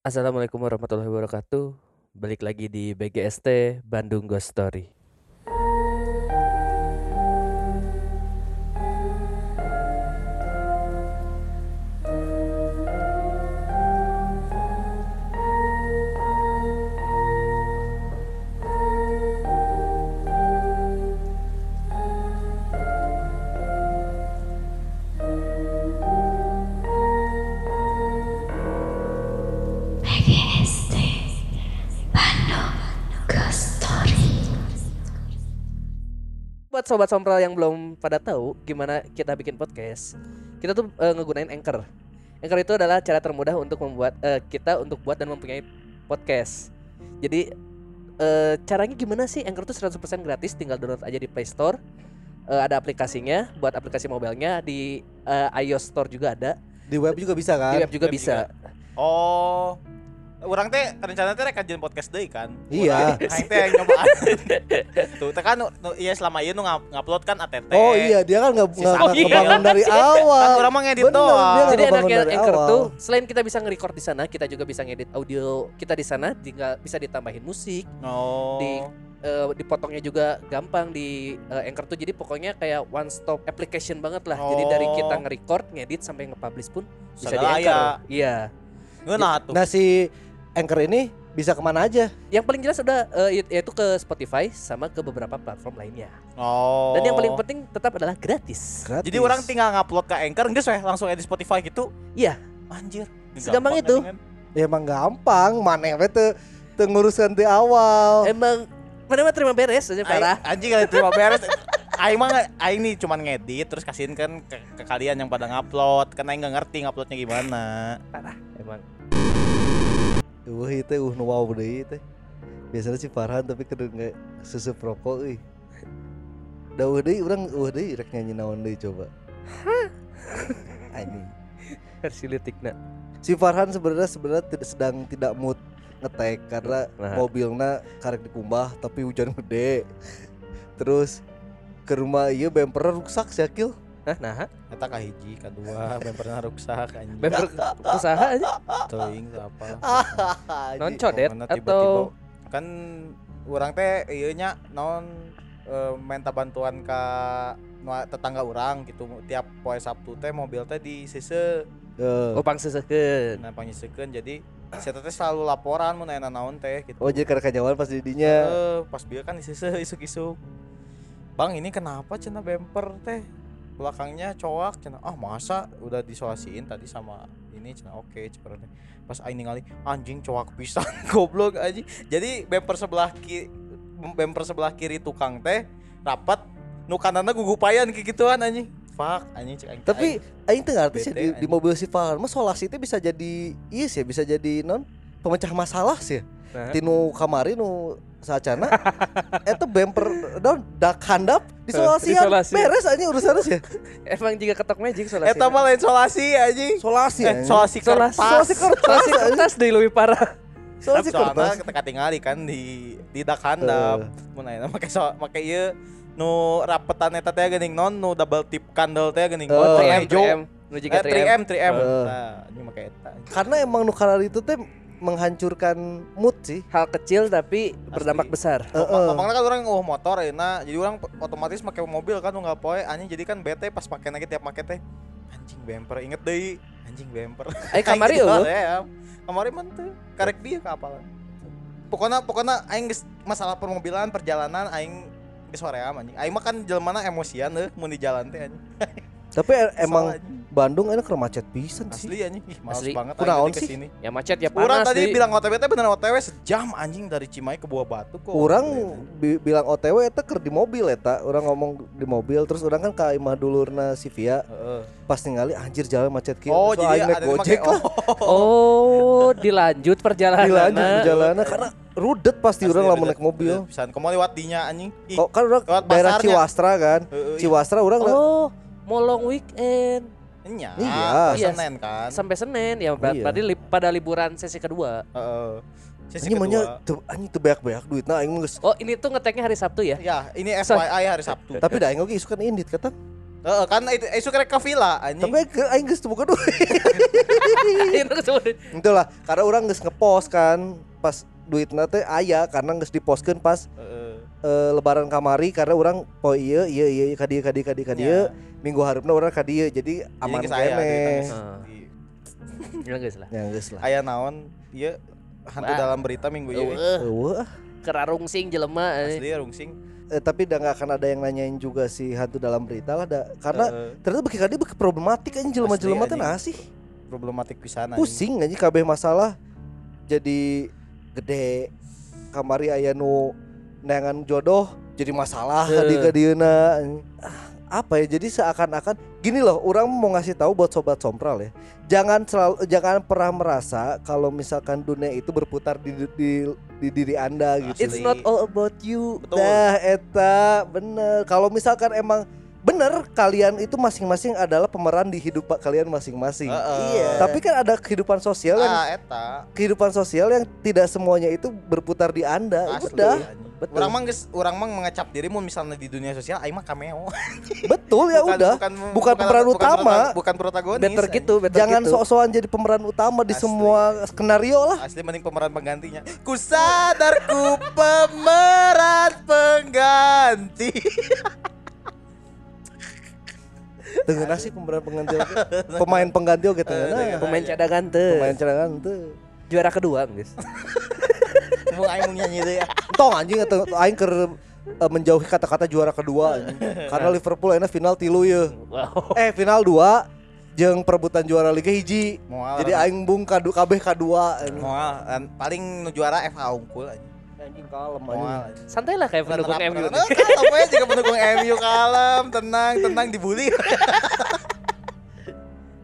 Assalamualaikum warahmatullahi wabarakatuh. Balik lagi di BGST Bandung Ghost Story. Sobat sompral yang belum pada tahu gimana kita bikin podcast, kita tuh eh, ngegunain Anchor. Anchor itu adalah cara termudah untuk membuat eh, kita untuk buat dan mempunyai podcast. Jadi eh, caranya gimana sih? Anchor tuh 100% gratis, tinggal download aja di Play Store. Eh, ada aplikasinya buat aplikasi mobilnya di eh, iOS Store juga ada. Di web juga bisa kan? Di web juga web bisa. Oh, orang teh rencana teh rek kajian podcast deui kan. Iya. Aing teh yang nyoba. Tuh teh kan nu, iya selama ieu nu ngupload kan ATT. Oh iya, dia kan nggak Si nggak Saki. kebangun dari Kan awal. orang mah ngedit Bener, dia doang. nggak Jadi enaknya Anchor awal. tuh selain kita bisa nge-record di sana, kita juga bisa ngedit audio kita di sana, tinggal bisa ditambahin musik, Oh. Di- eh, dipotongnya juga gampang di eh, Anchor tuh. Jadi pokoknya kayak one stop application banget lah. Jadi dari Oh. kita nge-record, ngedit sampai nge-publish pun bisa di Segala Anchor. aya. Iya. Ngeunah tuh. Nah si Anchor ini bisa ke mana aja? Yang paling jelas udah eh, yaitu ke Spotify sama ke beberapa platform lainnya. Oh. Dan yang paling penting tetap adalah gratis. Gratis. Jadi orang tinggal ngupload ke Anchor geus weh langsung edit Spotify gitu. Iya. Anjir. Segampang Gampang itu. kan. ya emang gampang, mana we teu teu nguruskan di awal. Emang mana mah terima beres aja parah. Anjing kalau terima beres. Aing mah aing nih cuman ngedit terus kasihin kan ke, ke kalian yang pada ngupload kan aing nggak ngerti nguploadnya gimana. Emang Uh itu uh nu wow deui teh. Biasanya si Farhan tapi kudu nge susu rokok euy. Da uh deui urang uh deui rek nyanyi naon deui coba. Anjing. versi litikna. Si Farhan sebenarnya sebenarnya tidak sedang tidak mood ngetek karena Nah. mobilnya karek dikumbah tapi hujan gede. Terus ke rumah iya bemper rusak sih Akil. Hah, nah, Eta kahiji, kedua bemperna rusak anjing. bemper usaha aja. teuing apa. Non codet atau kan orang teh ieu nya naon eh, minta bantuan ka nu tetangga orang gitu tiap poe Sabtu teh mobil teh di sise Eh, opang seseukeun. nah pangisekeun jadi saya teh selalu laporan mun aya naon teh gitu. Oh jadi karena kanyawan pas di dinya. Eh, pas dia kan di sise isuk-isuk. Bang ini kenapa cenah bemper teh belakangnya coak cenah ah masa udah disolasiin tadi sama ini cenah oke cenah pas aing ningali anjing coak pisan goblok aja jadi bemper sebelah kiri bemper sebelah kiri tukang teh rapat nu kananna gugupayan kayak gituan anjing fuck anjing cek aing Tapi aing teu ngarti sih di, di anjing. mobil si mah solasi itu bisa jadi iya sih bisa jadi non pemecah masalah sih. Nah. Tinu kamari nu saacana eta bemper daun dak handap disolasian disolasi. beres aja urusannya sih. Emang jika ketok magic solasi. eta mah lain solasi anjing Solasi eh, solasi kertas solasi kertas. Solasi kertas deh lebih parah. Solasi kertas. kita tinggali kan di di dak handap mun aya make so make ieu nu rapetan eta teh geuning non nu double tip candle teh geuning Oh, warna 3M, hijau 3M. Nu eh, juga 3M 3M Eh. nah ini make eta Karena emang nu karar itu teh menghancurkan mood sih. Hal kecil tapi berdampak besar. Heeh. Ngomongnya kan orang oh motor ya nah jadi orang otomatis pakai mobil kan nggak poe. Anjing jadi kan bete pas pakai lagi tiap pakai teh anjing bumper inget deh anjing bumper Eh kamari gitu eueuh. ya kamari mah teu karek dia kapalan pokoknya pokoknya aing geus masalah permobilan perjalanan aing geus hoream anjing. Aing mah kan jelmana emosian euy mun di jalan teh anjing Tapi e- emang anjing. Bandung ini kermacet pisan sih. asli anjing ih males Asli. banget Kunaon sih? ke sini Ya macet ya Orang panas tadi di- bilang OTW teh bener OTW sejam anjing dari Cimahi ke Buah Batu kok. Orang bi- bilang OTW eta keur di mobil eta, orang ngomong di mobil terus orang kan ka imah dulurna si Via Heeh. pas ningali anjir jalan macet kieu. Oh, Terus jadi ada Gojek lah. Oh, dilanjut perjalanan. Dilanjut perjalanan karena rudet pasti Asli, orang lamun bener- naik mobil. Pisan kamu lewat dinya anjing. Kok kan orang lewat daerah. Ciwastra kan. iya. Ciwastra orang Oh, mau long weekend Nya, Iya. iya. Senin kan. sampai Senin ya ber- Iya. berarti li- pada liburan sesi kedua. Heeh. Sesi nya kedua. teu anjing teu beak-beak duitna aing mah geus. Oh, ini tuh ngeteknya hari Sabtu ya? Ya, ini So- FYI hari Sabtu. Tapi da aing oge isukan indit kata. Heeh, kan itu isu kerek ke villa anjing. Tapi ke aing geus teu boga duit. Itu kesebut. Itulah karena orang geus ngepost kan pas duitna teh aya karena geus dipostkeun pas Heeh. eh, lebaran kamari karena orang oh iya iya iya ka dieu ka dieu ka minggu hareupeuna urang ka dieu jadi aman kene. di- Ya geus lah. Ya geus lah. Aya naon ieu hantu dalam berita minggu ieu. Eueuh, kerarungsing jelema eh. Asli ya rungsing. Eh, tapi udah nggak akan ada yang nanyain juga si hantu dalam berita lah da. karena Heeh. ternyata bagi kadi beki problematik aja jelema-jelema teh anjing. nah sih problematik pisan anjing. pusing aja kabeh masalah jadi gede kamari aya nu neangan jodoh jadi masalah Heuh. kadi kadieuna Ah, apa ya jadi seakan-akan gini loh orang mau ngasih tahu buat sobat sompral ya jangan selalu jangan pernah merasa kalau misalkan dunia itu berputar di di, di diri anda gitu It's not all about you. Betul. Dah eta bener Kalau misalkan emang bener kalian itu masing-masing adalah pemeran di hidup kalian masing-masing. Heeh. Iya. Tapi kan ada kehidupan sosial yang ah eta kehidupan sosial yang tidak semuanya itu berputar di Anda. asli. Udah, betul. Urang mah geus urang mah mengecap dirimu misalnya di dunia sosial aing mah cameo. betul ya udah. Bukan pemeran utama. prota- Bukan protagonis. Better gitu, better Jangan gitu. sok-sokan jadi pemeran utama di Asli. semua skenario lah. Asli mending pemeran penggantinya. Ku sadar ku pemeran pengganti. Tengena sih pemeran pengganti oke. Pemain pengganti oke tengena. Pemain cadangan tuh. Pemain cadangan tuh. Juara kedua, guys. Mau aing nyanyi deh ya. Tong anjing aing keur eh, menjauhi kata-kata juara kedua. Karena Liverpool enak final tilu ya. Wow. Eh final 2 jeung perebutan juara Liga hiji. Moal. Jadi aing bung kadu kabeh kadua. Moal paling nu juara FH unggul anjing. Anjing kalem anjing. Santai lah kayak pendukung MU. runner up. Kalem we juga pendukung MU kalem, tenang, tenang dibully.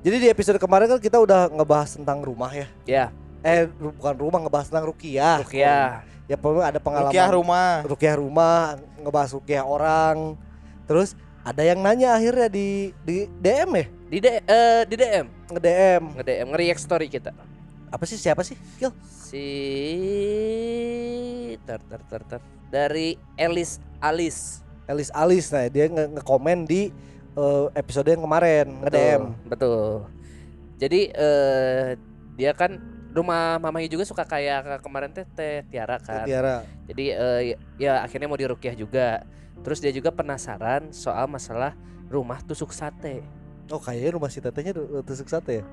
Jadi di episode kemarin kan kita udah ngebahas tentang rumah ya. Ya, Eh bukan rumah ngebahas tentang rukiah. Rukiah. Ya pokoknya ada pengalaman. Rukiah rumah. Rukiah rumah, ngebahas rukiah orang. Terus ada yang nanya akhirnya di di DM ya? Di D, eh, di DM, Nge-DM. nge-DM, nge-react story kita. Apa sih siapa sih? Kil. Si ter ter ter ter dari Elis Alis. Elis Alis nah dia nge- nge-komen di eh, episode yang kemarin. Betul, Betul. Jadi eh dia kan rumah mamanya juga suka kayak kemarin teh teh Tiara kan. Tiara. Jadi eh, ya, ya akhirnya mau dirukiah juga. Terus dia juga penasaran soal masalah rumah tusuk sate. Oh kayaknya rumah si tetehnya tu- tusuk sate ya.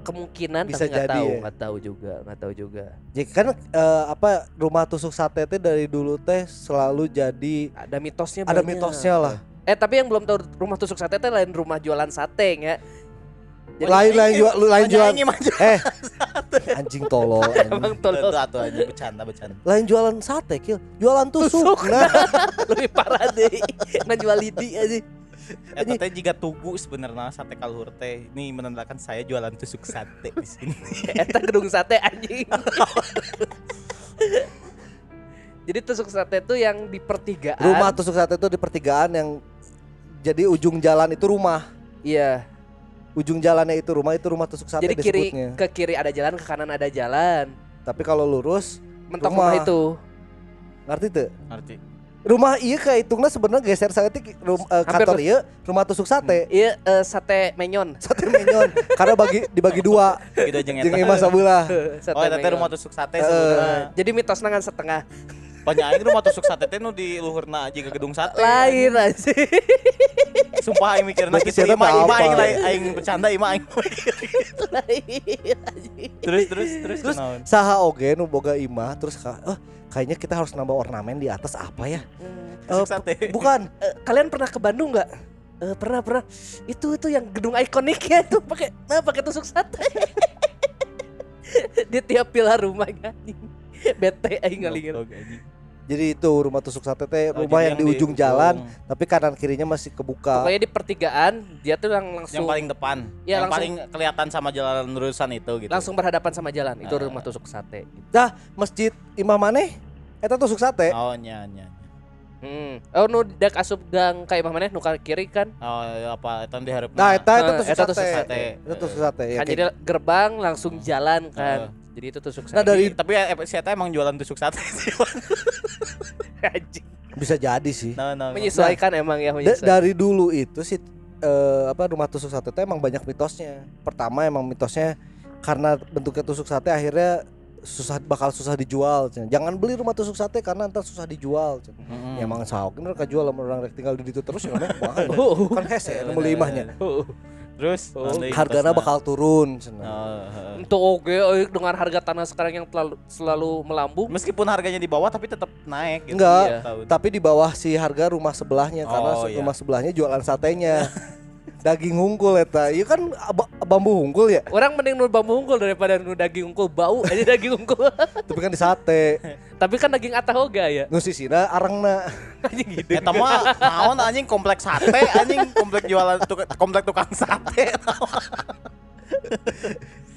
Kemungkinan Bisa tapi nggak jadi tahu, ya. nggak tahu juga, nggak tahu juga. Jadi kan eh, apa rumah tusuk sate teh dari dulu teh selalu jadi Ada mitosnya ada banyak. mitosnya lah. Eh tapi yang belum tahu rumah tusuk sate teh lain rumah jualan sate ya. Jadi- lain lain jual lain jualan eh anjing tolol anjing. Emang Tuh tolol atuh aja bercanda bercanda. lain jualan sate kil jualan tusuk, Tusuk. nah lebih parah deh. Nggak jual lidi aja. Eta teh jika tugu sebenarnya sate kalhur teh. Ini menandakan saya jualan tusuk sate di sini. Eta gedung sate anjing. Jadi tusuk sate itu yang di pertigaan. rumah tusuk sate itu di pertigaan yang jadi ujung jalan itu rumah Iya. ujung jalannya itu rumah itu rumah tusuk sate Jadi kiri disebutnya ke kiri ada jalan, ke kanan ada jalan. tapi kalau lurus Mentok Rumah. rumah, itu. ngerti tuh Ngerti? Rumah iya kayak hitungnya sebenarnya geser saya ti rum, eh, Hampir kantor iya rumah tusuk sate Iya eh, sate menyon. sate menyon karena bagi dibagi dua Gitu jeung jeung imah Oh, eta rumah tusuk sate Eh, sebenarnya. Jadi mitos nangan setengah. Panyain rumah tusuk sate teh nu di luhurna aja ke gedung sate. Lain aja. Sumpah aing mikirna gitu siapa ima ima apa? aing lain aing bercanda ima aing. Terus terus terus terus saha oge nu boga imah terus ka, eh, kayaknya kita harus nambah ornamen di atas apa ya Tusuk Eh, sate. bukan Eh, kalian pernah ke Bandung nggak? Eh, pernah pernah. Itu itu yang gedung ikoniknya itu pakai nah pakai tusuk sate. Di tiap pilar rumahnya. anjing. Bete aing ngalingan. Jadi itu rumah tusuk sate teh Oh, rumah jadi yang di ujung jalan ujung. tapi kanan kirinya masih kebuka Pokoknya di pertigaan dia tuh yang yang langsung paling depan. Iya, yang langsung- paling kelihatan sama jalan lurusan itu gitu. langsung berhadapan sama jalan. Itu Ah. rumah tusuk sate. dah masjid imah maneh eta tusuk sate Oh nya nya. Hmm. Oh nu dek asup gang kayak mana nu ka kiri kan? Oh ya, apa eta di hareup. nah eta itu Nah, tusuk eta sate tusuk sate. itu tusuk sate ya kan jadi gerbang langsung jalan kan. Heeh. Jadi itu tusuk Nah, sate. dari- tapi eh, si eta emang jualan tusuk sate sih. Bisa jadi sih Nah, nah. menyesuaikan emang ya menyesuaikan. dari dulu itu si eh, apa rumah tusuk sate itu emang banyak mitosnya. Pertama emang mitosnya karena bentuknya tusuk sate akhirnya susah bakal susah dijual. Jangan beli rumah tusuk sate karena ntar susah dijual. Mm-mm. Ya emang sauk ini mereka jual sama orang rek tinggal di situ terus ya ya. Oh. kan hese ya beli imahnya. Terus Oh, Harganya bakal turun. cenah. Oh, heeh. Untuk oke euy, dengan harga tanah sekarang yang terlalu selalu melambung. Meskipun harganya di bawah tapi tetap naik gitu. Enggak, Iya. Tapi di bawah si harga rumah sebelahnya karena Oh, se- iya. rumah sebelahnya jualan satenya. Daging unggul eta. Iya kan ab- bambu unggul ya, Orang mending nu bambu unggul daripada nu daging unggul bau aja daging unggul. tapi kan di sate. Tapi kan daging atahoga ya. Nu sisina arangna. Anjing gitu. Eta mah naon anjing kompleks sate anjing komplek jualan tuk komplek tukang sate.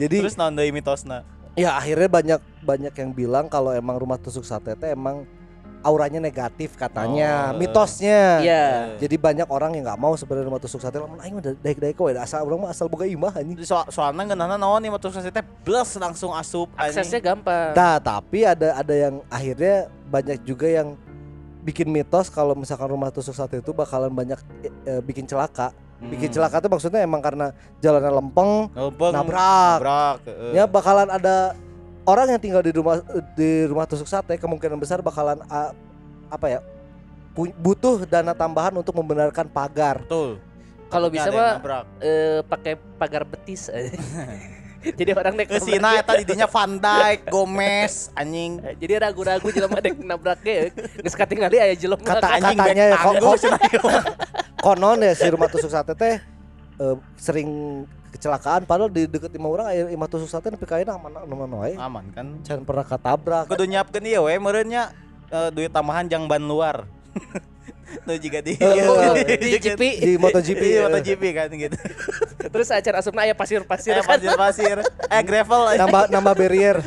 Jadi Terus naon deui mitosna? ya akhirnya banyak banyak yang bilang kalau emang rumah tusuk sate teh emang auranya negatif katanya, Oh. mitosnya. Iya. Jadi banyak orang yang nggak mau sebenarnya rumah tusuk sate lamun aing udah daek-daek we asal orang mah asal boga imah anjing. Soal soalnya ngeunahna naon nih motor sate teh blas langsung asup Aksesnya gampang. Nah, tapi ada ada yang akhirnya banyak juga yang bikin mitos kalau misalkan rumah tusuk sate itu bakalan banyak eh, bikin celaka. Bikin Hmm. celaka itu maksudnya emang karena jalannya lempeng, Ngebeng, nabrak. nabrak. heeh. Ya bakalan ada orang yang tinggal di rumah di rumah tusuk sate kemungkinan besar bakalan apa ya? butuh dana tambahan untuk membenarkan pagar. Betul. Kalau bisa mah nabrak. eh, pakai pagar betis. Jadi orang naik Ke Sina eta didinya Van Dijk, Gomez, anjing. Jadi ragu-ragu jelema dek nabraknya Geus katingali aya jelema Kata-. Anjing katanya ya, kok-. Konon ya si rumah tusuk sate teh eh, sering kecelakaan padahal di deket imah orang aya imah tusuk sate nepi ka ayeuna aman aman wae. Aman kan. Can pernah katabrak. Kudu nyiapkeun ieu we meureunnya eh, duit tambahan jang ban luar. Tuh juga di Oh, di GP. di MotoGP. Iya, ya. MotoGP kan gitu. Terus acara asupna aya pasir-pasir Eh kan. pasir-pasir, eh gravel aja. nambah nambah barrier.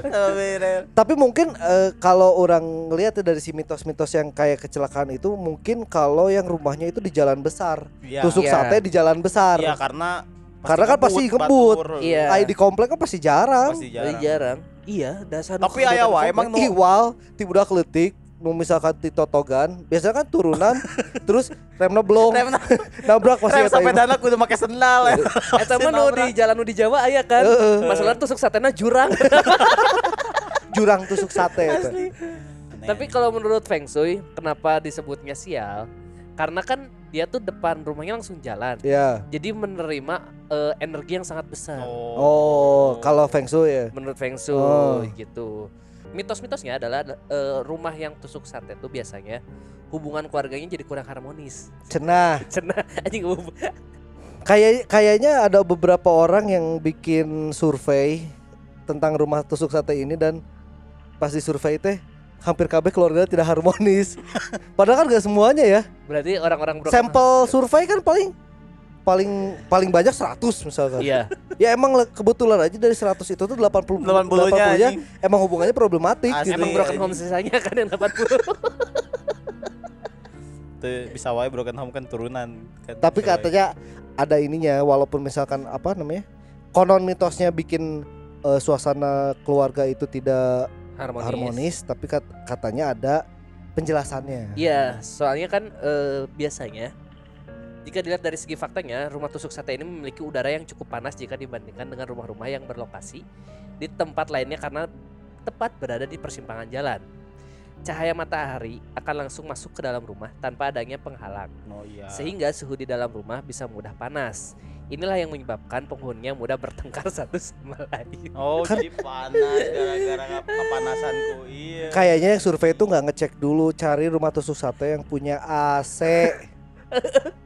Tapi mungkin eh, kalau orang ngelihat dari si mitos-mitos yang kayak kecelakaan itu mungkin kalau yang rumahnya itu di jalan besar. Iya. Tusuk Iya. sate di jalan besar. Iya karena Karena kan pasti batur. Iya. Ay, di komplek kan pasti jarang. Pasti Jarang. jarang. jarang. Iya, dasar Tapi aya wae emang nu Iwal ti budak leutik nu misalkan di totogan biasanya kan turunan terus remna blong rem nabrak pasti rem eta imah. sepedana kudu make sendal ya. Eta mah nu di jalan nu di Jawa aya kan. Masalah tusuk satena jurang. jurang tusuk sate. Tapi kalau menurut Feng Shui, kenapa disebutnya sial? Karena kan dia tuh depan rumahnya langsung jalan. Ya. Jadi menerima eh, energi yang sangat besar. Oh, kalau feng shui ya. menurut Feng Shui Oh. gitu. Mitos-mitosnya adalah eh, rumah yang tusuk sate tuh biasanya hubungan keluarganya jadi kurang harmonis. Cenah. Cenah anjing Kayak kayaknya ada beberapa orang yang bikin survei tentang rumah tusuk sate ini dan pas di survei teh hampir kabeh keluarga tidak harmonis. Padahal kan gak semuanya ya. berarti orang-orang broken- Sampel survei kan paling paling paling banyak 100 misalkan. Iya, Ya emang kebetulan aja dari 100 itu tuh 80 80-nya 80-nya anjing. emang hubungannya problematik Asli. gitu. emang broken home sisanya kan yang 80. Tuh, bisa wae broken home kan turunan kan. Tapi katanya ada ininya walaupun misalkan apa namanya? Konon mitosnya bikin eh, suasana keluarga itu tidak Harmonis. harmonis, tapi kat- katanya ada penjelasannya. Iya, soalnya kan eh, biasanya jika dilihat dari segi faktanya, rumah tusuk sate ini memiliki udara yang cukup panas jika dibandingkan dengan rumah-rumah yang berlokasi di tempat lainnya karena tepat berada di persimpangan jalan. Cahaya matahari akan langsung masuk ke dalam rumah tanpa adanya penghalang, Oh iya. sehingga suhu di dalam rumah bisa mudah panas. Inilah yang menyebabkan penghuninya mudah bertengkar satu sama lain. Oh, Kan- jadi panas gara-gara kepanasanku. Iya. Kayaknya yang survei itu nggak ngecek dulu cari rumah tusuk sate yang punya AC.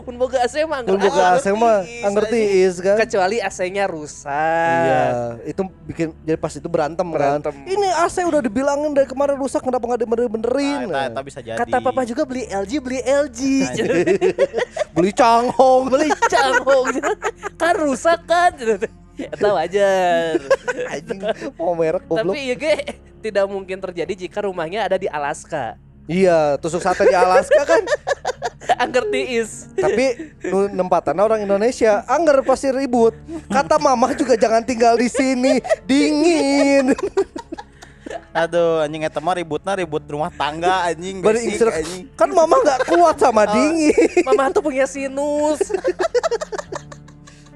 Mun boga AC mah Mun anggar- boga AC mah Is, ngerti is kan? kecuali AC-nya rusak. Iya, itu bikin jadi pas itu berantem, Berantem. kan. Ini AC udah dibilangin dari kemarin rusak kenapa nggak dibenerin? Nah, eta, eta bisa jadi. Kata papa juga beli LG, beli LG. Beli canghong, beli canggong. kan rusak kan. Eta wajar. anjing mau merek goblok. Tapi ya ge tidak mungkin terjadi jika rumahnya ada di Alaska. Iya, tusuk sate di Alaska kan. Angger tiis. Tapi nu nempatan orang Indonesia, angger pasti ribut. Kata mama juga jangan tinggal di sini, dingin. Aduh, anjing eta mah ributna ribut rumah tangga anjing. Bari anjing. Kan mama nggak kuat sama Oh. dingin. Mama tuh punya sinus.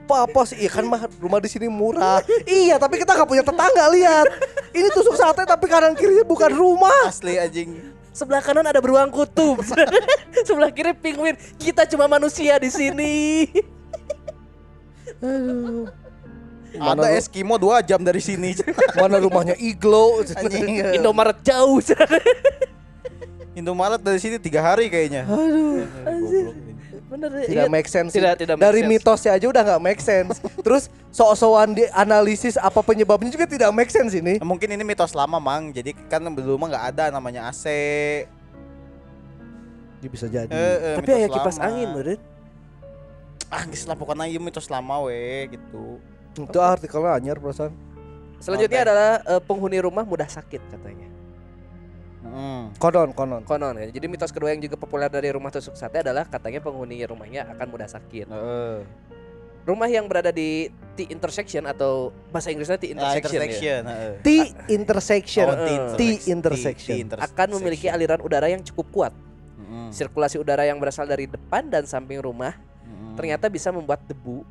Papa sih iya kan mah rumah di sini murah. iya, tapi kita nggak punya tetangga lihat. Ini tusuk sate tapi kanan kirinya bukan rumah. Asli anjing. Sebelah kanan ada beruang kutub. Sebelah kiri penguin. Kita cuma manusia di sini. Ada Mana- Eskimo dua jam dari sini. Mana rumahnya iglo? anjing. Indomaret jauh. Indomaret dari sini tiga hari kayaknya. Aduh, Goblok. Bener tidak iya. make sense. Tidak tidak make Dari sense. mitosnya aja udah nggak make sense. Terus sok-sokan di analisis apa penyebabnya juga tidak make sense ini. Mungkin ini mitos lama, Mang. Jadi kan dulu mah nggak ada namanya AC. Ya, bisa jadi. Eh, eh, Tapi mitos aya kipas lama. angin, meureun. Ah, geus lah pokoknya ieu mitos lama we gitu. Itu artikelnya anyar perasaan. Selanjutnya Oke. adalah eh, penghuni rumah mudah sakit katanya. Mm. Konon, konon. Konon ya. Jadi mitos kedua yang juga populer dari rumah tusuk sate adalah katanya penghuni rumahnya akan mudah sakit. Heeh. Rumah yang berada di T intersection atau bahasa Inggrisnya T Nah, intersection, ya, intersection, heeh. T intersection. Oh, T T intersection. intersection. T intersection. akan memiliki aliran udara yang cukup kuat. Mm-mm. Sirkulasi udara yang berasal dari depan dan samping rumah Mm-mm. ternyata bisa membuat debu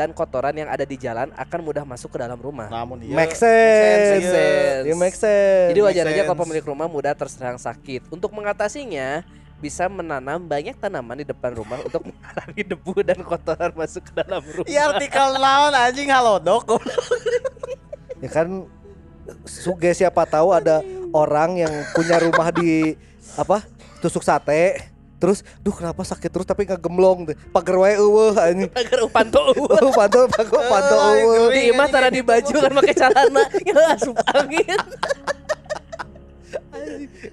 dan kotoran yang ada di jalan akan mudah masuk ke dalam rumah. namun dia Make sense. Make sense. Ya make sense. Jadi wajar make aja kalau pemilik rumah mudah terserang sakit. Untuk mengatasinya, bisa menanam banyak tanaman di depan rumah untuk menghalangi debu dan kotoran masuk ke dalam rumah. Iya artikel naon anjing halo dok. ya kan suge siapa tahu ada orang yang punya rumah di apa tusuk sate terus duh kenapa sakit terus tapi nggak gemblong deh pagar wae eueuh anjing Agar upanto Oh, panto panto panto Ah, eueuh. di imah tara di baju kan pakai celana ya asup angin.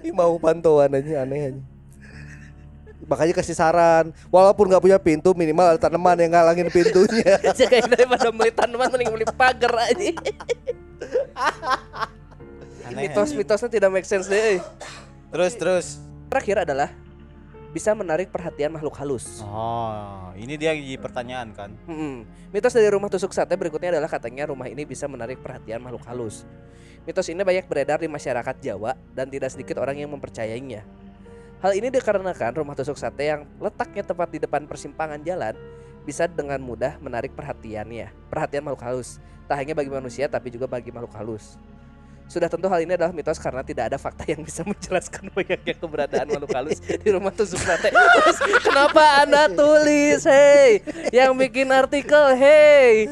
Ih, mau pantauan aja aneh aja makanya kasih saran walaupun nggak punya pintu minimal ada tanaman yang ngalangin pintunya Jagain daripada beli tanaman mending beli pagar aja. Mitos-mitosnya tidak make sense deh. Terus terus. Terakhir adalah bisa menarik perhatian makhluk halus. Oh, ini dia jadi pertanyaan kan. Hmm. Mitos dari rumah tusuk sate berikutnya adalah katanya rumah ini bisa menarik perhatian makhluk halus. Mitos ini banyak beredar di masyarakat Jawa dan tidak sedikit orang yang mempercayainya. Hal ini dikarenakan rumah tusuk sate yang letaknya tepat di depan persimpangan jalan bisa dengan mudah menarik perhatiannya, perhatian makhluk halus. Tak hanya bagi manusia tapi juga bagi makhluk halus. Sudah tentu hal ini adalah mitos karena tidak ada fakta yang bisa menjelaskan banyaknya keberadaan makhluk halus di rumah tusuk sate. Terus kenapa Anda tulis, hey, yang bikin artikel, hey.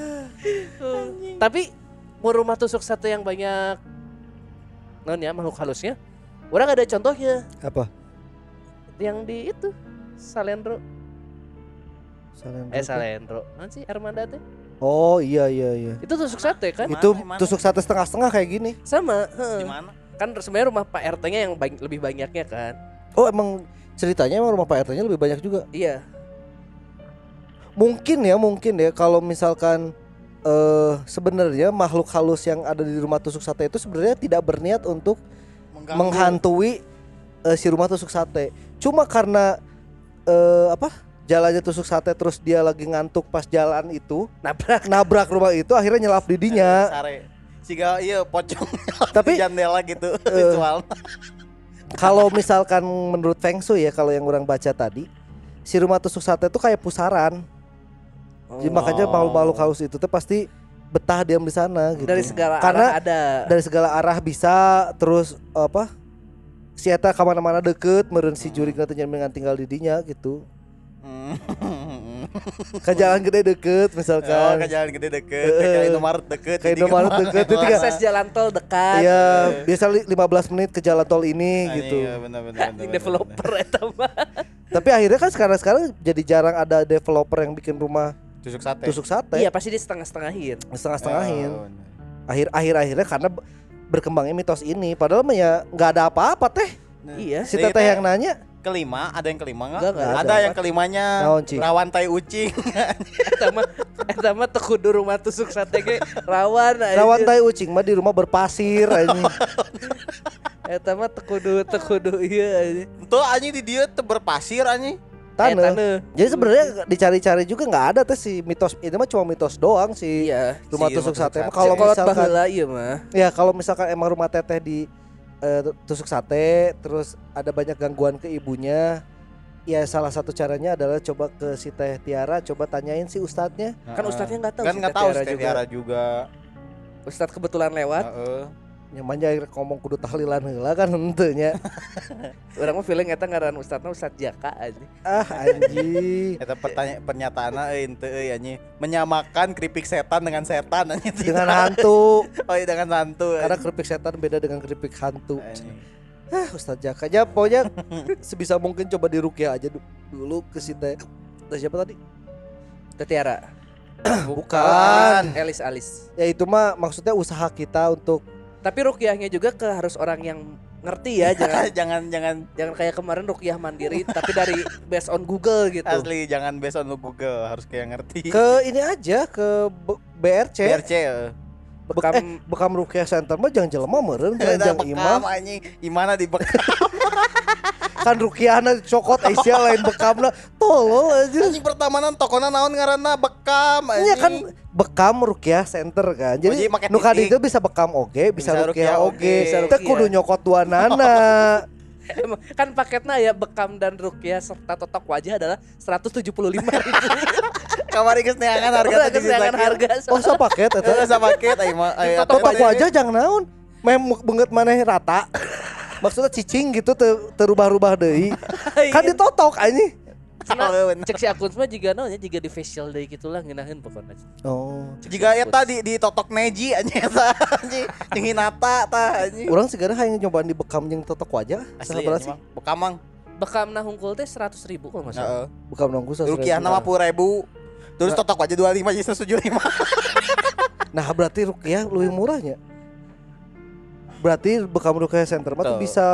Tapi mau rumah tusuk sate yang banyak non ya makhluk halusnya, orang ada contohnya apa yang di itu Salendro, Salendro eh tuh? Salendro, mana sih Armanda teh? Oh iya iya iya Itu tusuk sate kan? Mana, itu mana? tusuk sate setengah-setengah kayak gini Sama, Di mana? kan sebenarnya rumah Pak RT-nya yang bany- lebih banyaknya kan? oh emang ceritanya emang rumah Pak RT-nya lebih banyak juga Iya, mungkin ya mungkin ya kalau misalkan eh sebenarnya makhluk halus yang ada di rumah tusuk sate itu sebenarnya tidak berniat untuk Mengganggu. menghantui eh, si rumah tusuk sate. Cuma karena eh, apa? Jalannya tusuk sate terus dia lagi ngantuk pas jalan itu nabrak. nabrak rumah itu akhirnya nyelap didinya. Sare. Siga iya pocong Tapi- di jendela gitu visual. Kalau misalkan menurut Feng Shui ya kalau yang orang baca tadi si rumah tusuk sate itu kayak pusaran. Jadi makanya Oh. makhluk-makhluk halus itu tuh pasti betah diam di sana gitu. Dari segala Karena arah ada. dari segala arah bisa terus apa si eta ke mana-mana deket meren si juri teh nyaman tinggal di dinya gitu ke jalan gede deket Oh, misalkan ke jalan gede deket, ke jalan Indomaret deket. Ke Indomaret kemana- deket, itu tiga- akses jalan tol dekat. Iya, biasa li- 15 menit ke jalan tol ini Anjing, gitu. iya, bener, bener, bener, developer eta mah. Tapi akhirnya kan sekarang-sekarang jadi jarang ada developer yang bikin rumah. Tusuk sate. tusuk sate Iya, pasti di setengah-setengahin. setengah-setengahin. Oh, bener. Akhir akhir akhirnya karena berkembangnya mitos ini padahal mah ya nggak ada apa-apa teh. Iya. Si teteh teh yang nanya kelima, ada yang kelima nggak? Enggak, enggak ada. Ada yang kelimanya Naon, rawan tai ucing. Eta mah eta mah teu kudu rumah tusuk sate ge rawan anjing. Rawan tai ucing mah di rumah berpasir anjing. Eta mah teu kudu teu kudu ieu anjing. Tuh anjing di dia tuh berpasir anjing. Eh, Tanah. taneuh. Jadi sebenarnya dicari-cari juga nggak ada tuh si mitos ini mah cuma mitos doang sih. Iya. Rumah Si tusuk rumah sate sate. kalau misalkan ieu mah. ya kalau misalkan emang rumah teteh di eh, tusuk sate, terus ada banyak gangguan ke ibunya. Ya salah satu caranya adalah coba ke si Teh Tiara, coba tanyain si ustadznya. Kan ustadznya nggak tahu kan si nggak Teh tahu Tiara si Teh juga. Tiara juga Ustadz kebetulan lewat. Heeh. Nyamannya akhirnya ngomong kudu tahlilan heula kan henteunya. Orang mah feeling eta ngaran ustadzna Ustadz Jaka aja. ah anjing. Eta pertanyaan pernyataanna euy henteu euy anjing menyamakan keripik setan dengan setan anjing Dengan hantu. oh iya dengan hantu Karena keripik setan beda dengan keripik hantu. anjing. Ah, Ustadz Jaka ya pokoknya sebisa mungkin coba dirukyah aja du- dulu ke si Teh. Teh siapa tadi? Teh Tiara. Bukan. Elis Alis. Ya itu mah maksudnya usaha kita untuk Tapi rukyahnya juga ke harus orang yang ngerti ya, jangan jangan jangan jangan kayak kemarin rukyah mandiri tapi dari based on Google gitu. asli jangan based on Google harus kayak ngerti ke ini aja ke B- BRC. BRC eh. Bekam Eh, bekam rukyah center mah jangan jelema meureun jangan Eta jang bekam imam. anjing imana di bekam Kan rukyahna cokot Asia lain bekamna tolol aja. anjing pertamanan tokona naon ngaranna bekam Iya anjing kan bekam rukyah center kan. Oh, jadi Jadi make nu titik. itu bisa bekam oge, bisa, Bisa rukyah oge. Teu rukyah. kudu nyokot dua nana. Kan paketnya ya bekam dan rukyah serta totok wajah adalah 175 ribu. kamari geus neangan harga tadi kesayangan harga. oh, sa paket eta. Eta sa paket ai Totok wajah jang naon? Meh beungeut maneh rata. Maksudnya cicing gitu teu terubah-rubah deui. Kan ditotok. Oh, bener. Cek si akun mah juga naonnya juga di facial day gitulah ngeunaheun pokoknya. Oh. Jika eta di di totok neji anjing eta anjing jeung hinata tah anjing Orang segera hanya nyobaan di bekam jeung totok wajah. asli anjing sih. mah bekam mang Bekam nah hungkul teh 100 ribu kalau nggak salah. heeh Bekam nonggu rukiah nama puluh ribu terus Nah. totok aja dua lima jadi tujuh lima Nah, berarti rukyah lebih murahnya. Berarti bekam rukyah center mah tuh bisa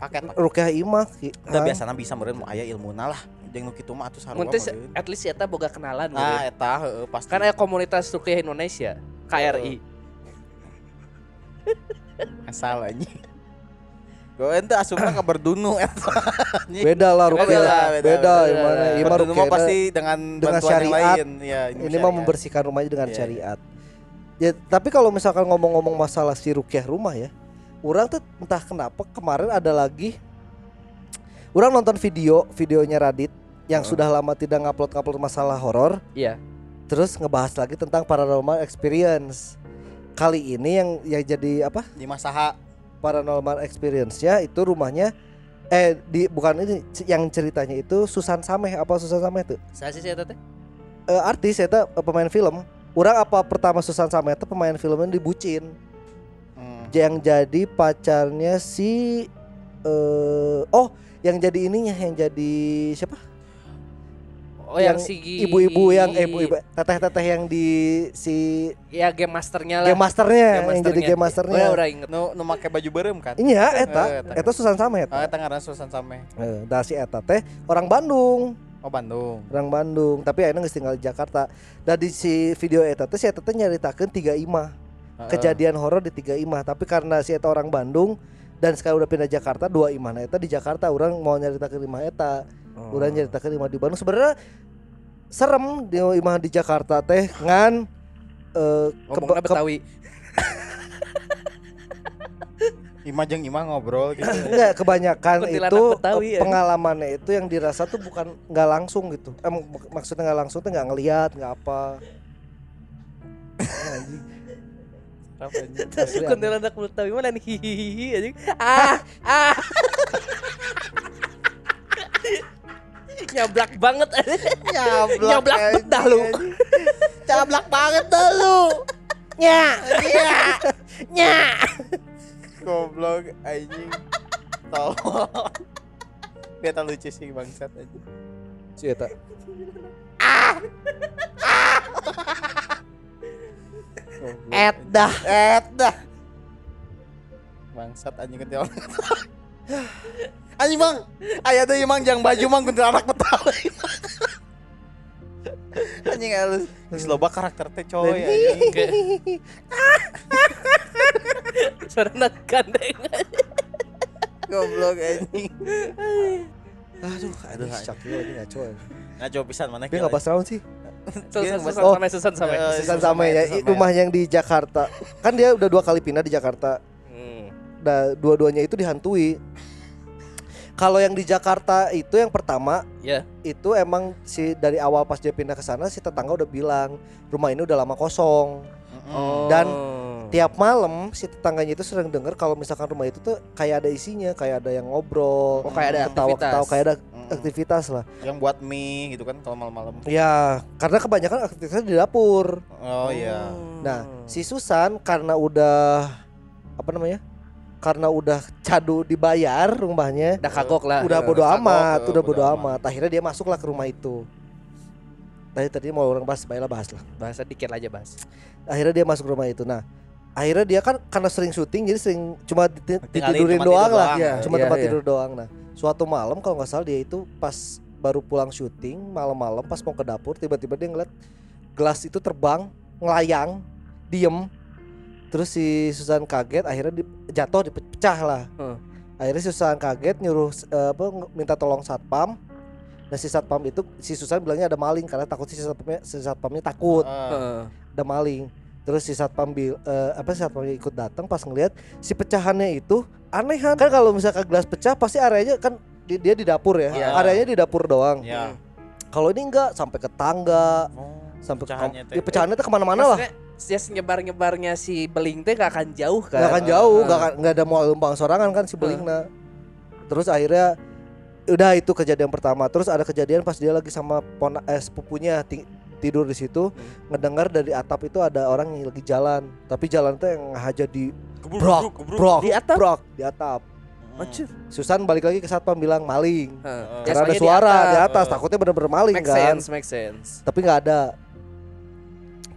paket rukyah imah. ki- udah Hah? biasanya bisa meureun mau aya ilmuna lah jeung nu kitu mah atuh sarua at least eta boga kenalan nah eta heeh pasti Kan aya komunitas rukyah Indonesia, KRI. asal anjing Gue ente berdunu eta anjing. Beda lah Beda rukyah. Beda, beda, beda. Berdunu mah rukyah pasti dengan dengan bantuan yang syariat. lain ya ini mah membersihkan rumahnya dengan Iya, syariat. Ya, tapi kalau misalkan ngomong-ngomong masalah si rukyah rumah ya, orang tuh entah kenapa kemarin ada lagi, orang nonton video videonya Radit yang Heeh. sudah lama tidak ngupload-ngupload masalah horor, Iya. terus ngebahas lagi tentang paranormal experience. Kali ini yang yang jadi apa? di masaha Paranormal experience-nya itu rumahnya eh di bukan ini yang ceritanya itu Susan Sameh apa Susan Sameh tuh? Saya sih eta teh. Eh, artis eh, pemain film. Orang apa pertama Susan Sameh itu pemain filmnya dibucin. hmm. Yang jadi pacarnya si eh oh yang jadi ininya yang jadi siapa? Oh yang, Yang si Ibu-ibu yang eh ibu-ibu teteh-teteh yang di si ya game masternya lah. game masternya Game yang jadi masternya. game masternya. Oh, ya, udah inget. nu nu make baju berem kan Iya, eta, Eh, eta. eta Susan Sameh ah eta. eta ngaran Susan Same Eh, da si eta teh orang Bandung. Oh Bandung. Orang Bandung. Tapi ayeuna geus tinggal di Jakarta. Dan di si video eta teh si eta teh nyaritakeun tiga imah. Kejadian horor di tiga imah. Tapi karena si eta orang Bandung dan sekarang udah pindah Jakarta dua imah. Nah eta di Jakarta orang mau nyaritakeun imah eta. Oh. orang nyaritakeun imah di Bandung. Sebenarnya serem di imah di Jakarta teh ngan eh Ngomongnya keba- ke- Betawi. Ima jeung Ima ngobrol gitu enggak kebanyakan itu Betawi, eh, ya. pengalamannya itu yang dirasa tuh bukan nggak langsung gitu em mak- maksudnya nggak langsung tuh nggak ngelihat nggak apa anjing. Kuntilanak Betawi mana nih hihihi anjing. Ah, ah. Nyablak banget nyablak Nyablak bet dah lu. Nyablak banget dah lu nya Iya nya Goblok anjing. Tolong. Dia tak lucu sih bangsat anjing. Si eta Goblok, et anjing. dah Et dah Bangsat anjing kuntilanak Anjing bang. Ayah tuh emang jangan baju mang kuntilanak betawi Anjing halus Geus loba karakter teh coy anjing. Suara nak gandeng. Goblok anjing aduh aduh Aduh, cakil lagi ngaco ya. Ngaco pisan mana dia nggak bahas naon sih Susan Oh. sampai susan sampai. Eh, Susan sama ya Sameh, i- rumah yang di Jakarta kan dia udah dua kali pindah di Jakarta Hmm. Nah, dua-duanya itu dihantui. Kalau yang di Jakarta itu yang pertama Ya. itu emang si dari awal pas dia pindah ke sana si tetangga udah bilang rumah ini udah lama kosong. Mm-mm. Dan Tiap malam si tetangganya itu sering denger kalau misalkan rumah itu tuh kayak ada isinya, kayak ada yang ngobrol, Oh, kayak ada ketawa-ketawa, kayak ada aktivitas lah. yang buat mie gitu kan kalau malam-malam. Ya, karena kebanyakan aktivitasnya di dapur. Oh iya. Nah, si Susan karena udah apa namanya? Karena udah cadu dibayar rumahnya, udah kagok lah. udah bodo kagok, amat, eh, udah bodo bodo amat. amat. Akhirnya dia masuklah ke rumah itu. Tadi tadi mau orang bahas, baiklah bahas lah. Bahasa dikit aja bahas. Akhirnya dia masuk rumah itu. Nah, akhirnya dia kan karena sering syuting jadi sering cuma ditidurin tempat doang lah. Iya. Cuma Iya, tempat iya. tidur doang. Nah, suatu malam kalau nggak salah dia itu pas baru pulang syuting malam-malam pas mau ke dapur tiba-tiba dia ngeliat gelas itu terbang ngelayang diem terus si Susan kaget akhirnya di- jatuh dipecah lah Hmm. akhirnya si Susan kaget nyuruh eh, apa minta tolong satpam nah si satpam itu si Susan bilangnya ada maling karena takut si satpamnya si satpamnya takut Heeh. ada maling terus si satpam bil, eh, apa si satpamnya ikut datang pas ngeliat si pecahannya itu anehan kan kalau misalkan gelas pecah pasti areanya kan di- dia di dapur ya Iya. areanya di dapur doang ya. kalau ini enggak sampai ke tangga Oh, sampai ke pecahannya teh. ya, pecahannya tuh ke mana-mana lah Maksudnya, Just nyebar-nyebarnya si beling teh gak akan jauh kan? nggak akan jauh akan nggak ada mau lempang sorangan kan si belingna terus akhirnya udah itu kejadian pertama terus ada kejadian pas dia lagi sama pona, eh, sepupunya ti- tidur di situ ngedengar dari atap itu ada orang yang lagi jalan tapi jalan tuh yang haja di brok brok Di atap? brok di atap Mm. Anjir. Susan balik lagi ke satpam bilang maling. Eh, karena Biasanya ada di suara di atap. atas Eh. takutnya bener-bener maling Make kan sense, make sense. tapi nggak ada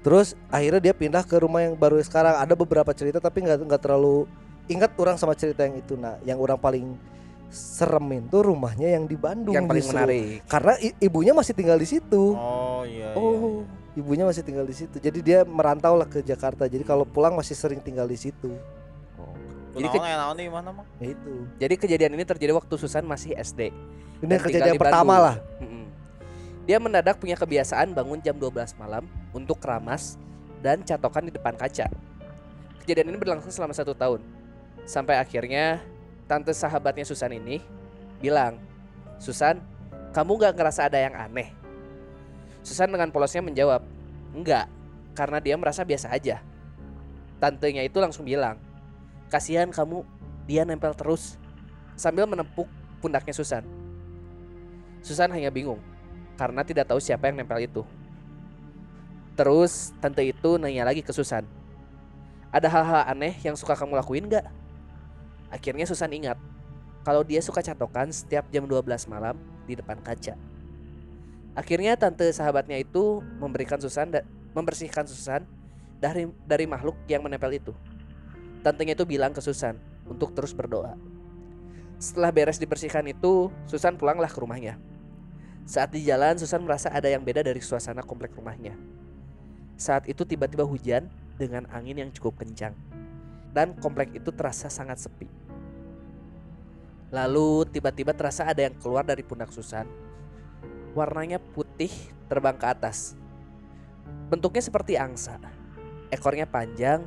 terus akhirnya dia pindah ke rumah yang baru sekarang ada beberapa cerita tapi nggak nggak terlalu ingat orang sama cerita yang itu nah yang orang paling seremin tuh rumahnya yang di Bandung Yang paling justru. menarik. karena i- ibunya masih tinggal di situ Oh iya. iya, oh iya. ibunya masih tinggal di situ jadi dia merantau lah ke Jakarta jadi kalau pulang masih sering tinggal di situ Jadi Jadi ke- naon di mana mah? ya itu Jadi kejadian ini terjadi waktu Susan masih SD. ini kejadian di pertama Bandung. lah. Dia mendadak punya kebiasaan bangun jam 12 malam untuk keramas dan catokan di depan kaca. Kejadian ini berlangsung selama satu tahun. Sampai akhirnya tante sahabatnya Susan ini bilang, Susan, kamu gak ngerasa ada yang aneh? Susan dengan polosnya menjawab, enggak, karena dia merasa biasa aja. Tantenya itu langsung bilang, kasihan kamu, dia nempel terus, sambil menepuk pundaknya Susan. Susan hanya bingung karena tidak tahu siapa yang nempel itu. Terus tante itu nanya lagi ke Susan. Ada hal-hal aneh yang suka kamu lakuin gak? Akhirnya Susan ingat kalau dia suka catokan setiap jam 12 malam di depan kaca. Akhirnya tante sahabatnya itu memberikan Susan membersihkan Susan dari dari makhluk yang menempel itu. Tantenya itu bilang ke Susan untuk terus berdoa. Setelah beres dibersihkan itu, Susan pulanglah ke rumahnya. Saat di jalan, Susan merasa ada yang beda dari suasana komplek rumahnya. Saat itu tiba-tiba hujan dengan angin yang cukup kencang. Dan komplek itu terasa sangat sepi. Lalu tiba-tiba terasa ada yang keluar dari pundak Susan. Warnanya putih terbang ke atas. Bentuknya seperti angsa. Ekornya panjang,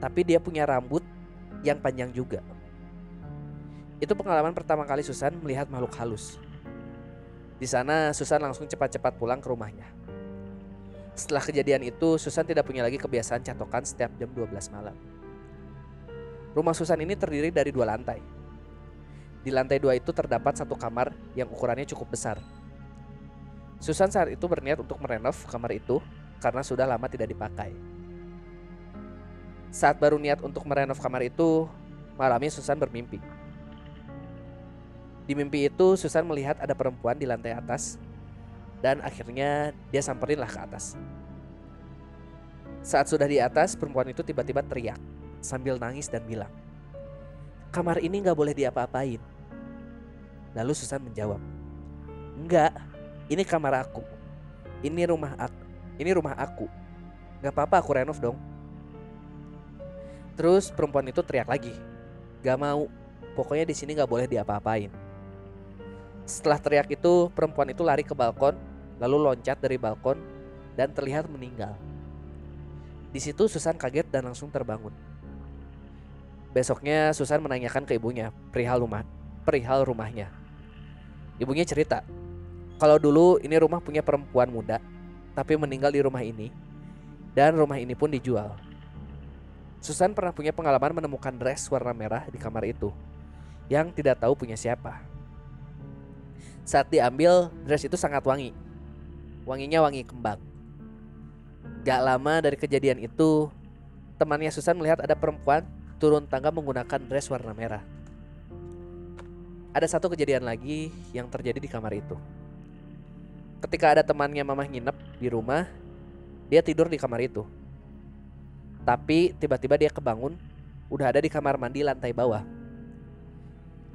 tapi dia punya rambut yang panjang juga. Itu pengalaman pertama kali Susan melihat makhluk halus. Di sana Susan langsung cepat-cepat pulang ke rumahnya. Setelah kejadian itu, Susan tidak punya lagi kebiasaan catokan setiap jam 12 malam. Rumah Susan ini terdiri dari dua lantai. Di lantai dua itu terdapat satu kamar yang ukurannya cukup besar. Susan saat itu berniat untuk merenov kamar itu karena sudah lama tidak dipakai. Saat baru niat untuk merenov kamar itu, malamnya Susan bermimpi. Di mimpi itu Susan melihat ada perempuan di lantai atas dan akhirnya dia samperinlah ke atas. Saat sudah di atas, perempuan itu tiba-tiba teriak sambil nangis dan bilang, "Kamar ini nggak boleh diapa-apain." Lalu Susan menjawab, "Enggak, ini kamar aku. Ini rumah aku. Ini rumah aku. Gak apa-apa aku renov dong." Terus perempuan itu teriak lagi, "Gak mau. Pokoknya di sini nggak boleh diapa-apain." Setelah teriak itu, perempuan itu lari ke balkon, lalu loncat dari balkon dan terlihat meninggal. Di situ Susan kaget dan langsung terbangun. Besoknya Susan menanyakan ke ibunya perihal rumah, perihal rumahnya. Ibunya cerita, kalau dulu ini rumah punya perempuan muda, tapi meninggal di rumah ini, dan rumah ini pun dijual. Susan pernah punya pengalaman menemukan dress warna merah di kamar itu, yang tidak tahu punya siapa. Saat diambil, dress itu sangat wangi. Wanginya wangi kembang. Gak lama dari kejadian itu, temannya Susan melihat ada perempuan turun tangga menggunakan dress warna merah. Ada satu kejadian lagi yang terjadi di kamar itu. Ketika ada temannya mamah nginep di rumah, dia tidur di kamar itu. Tapi tiba-tiba dia kebangun, udah ada di kamar mandi lantai bawah.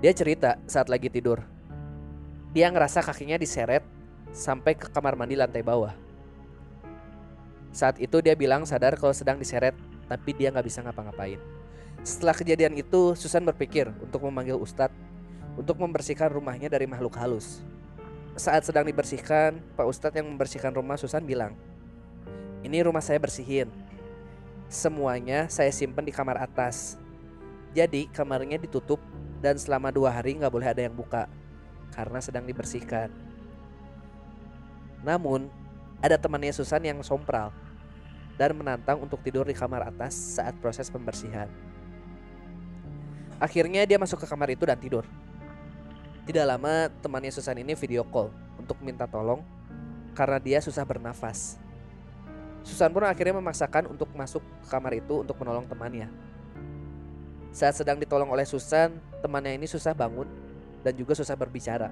Dia cerita saat lagi tidur. Dia ngerasa kakinya diseret sampai ke kamar mandi lantai bawah. Saat itu dia bilang sadar kalau sedang diseret, tapi dia nggak bisa ngapa-ngapain. Setelah kejadian itu, Susan berpikir untuk memanggil Ustadz untuk membersihkan rumahnya dari makhluk halus. Saat sedang dibersihkan, Pak Ustadz yang membersihkan rumah Susan bilang, ini rumah saya bersihin. Semuanya saya simpen di kamar atas. Jadi kamarnya ditutup dan selama dua hari nggak boleh ada yang buka karena sedang dibersihkan. Namun ada temannya Susan yang sompral dan menantang untuk tidur di kamar atas saat proses pembersihan. Akhirnya dia masuk ke kamar itu dan tidur. Tidak lama temannya Susan ini video call untuk minta tolong karena dia susah bernafas. Susan pun akhirnya memaksakan untuk masuk ke kamar itu untuk menolong temannya. Saat sedang ditolong oleh Susan, temannya ini susah bangun dan juga susah berbicara.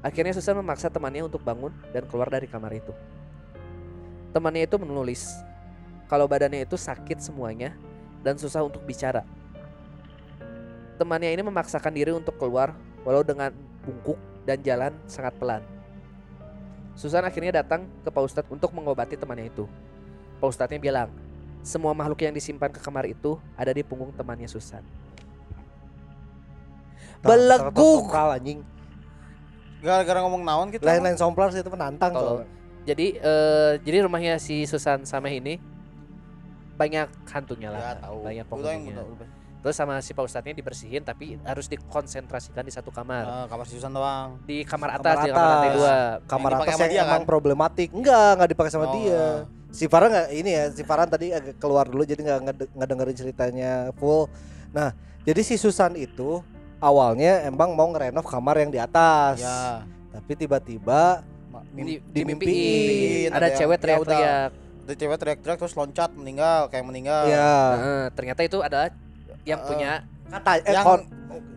Akhirnya Susan memaksa temannya untuk bangun dan keluar dari kamar itu. Temannya itu menulis kalau badannya itu sakit semuanya dan susah untuk bicara. Temannya ini memaksakan diri untuk keluar walau dengan bungkuk dan jalan sangat pelan. Susan akhirnya datang ke Pak Ustadz untuk mengobati temannya itu. Pak Ustadznya bilang, semua makhluk yang disimpan ke kamar itu ada di punggung temannya Susan. Beleguk. Anjing. Gara-gara ngomong naon gitu. Lain-lain sompral sih itu menantang soalnya. Jadi eh, jadi rumahnya si Susan Sameh ini banyak hantunya lah, Ya tahu. banyak penghuninya. udah. Terus sama si Pak Ustadznya dibersihin tapi harus dikonsentrasikan di satu kamar. Eh, kamar si Susan doang. Di kamar Kamar atas, di kamar lantai atas. dua. Kamar Yang atas sama yang dia, emang kan? problematik. Enggak, enggak dipakai sama Oh, dia. Si Farhan nggak ini ya, si Farhan tadi agak keluar dulu jadi nggak ngede- nggak dengerin ceritanya full. Nah, jadi si Susan itu awalnya emang mau ngerenov kamar yang di atas. Ya. Tapi tiba-tiba Ma- Di, mim- dimimpiin. dimimpiin, Ada ada cewek teriak-teriak. Ada cewek teriak-teriak terus loncat meninggal kayak meninggal. ya Heeh, ternyata itu adalah yang Heeh. punya kata eh, Yang kon-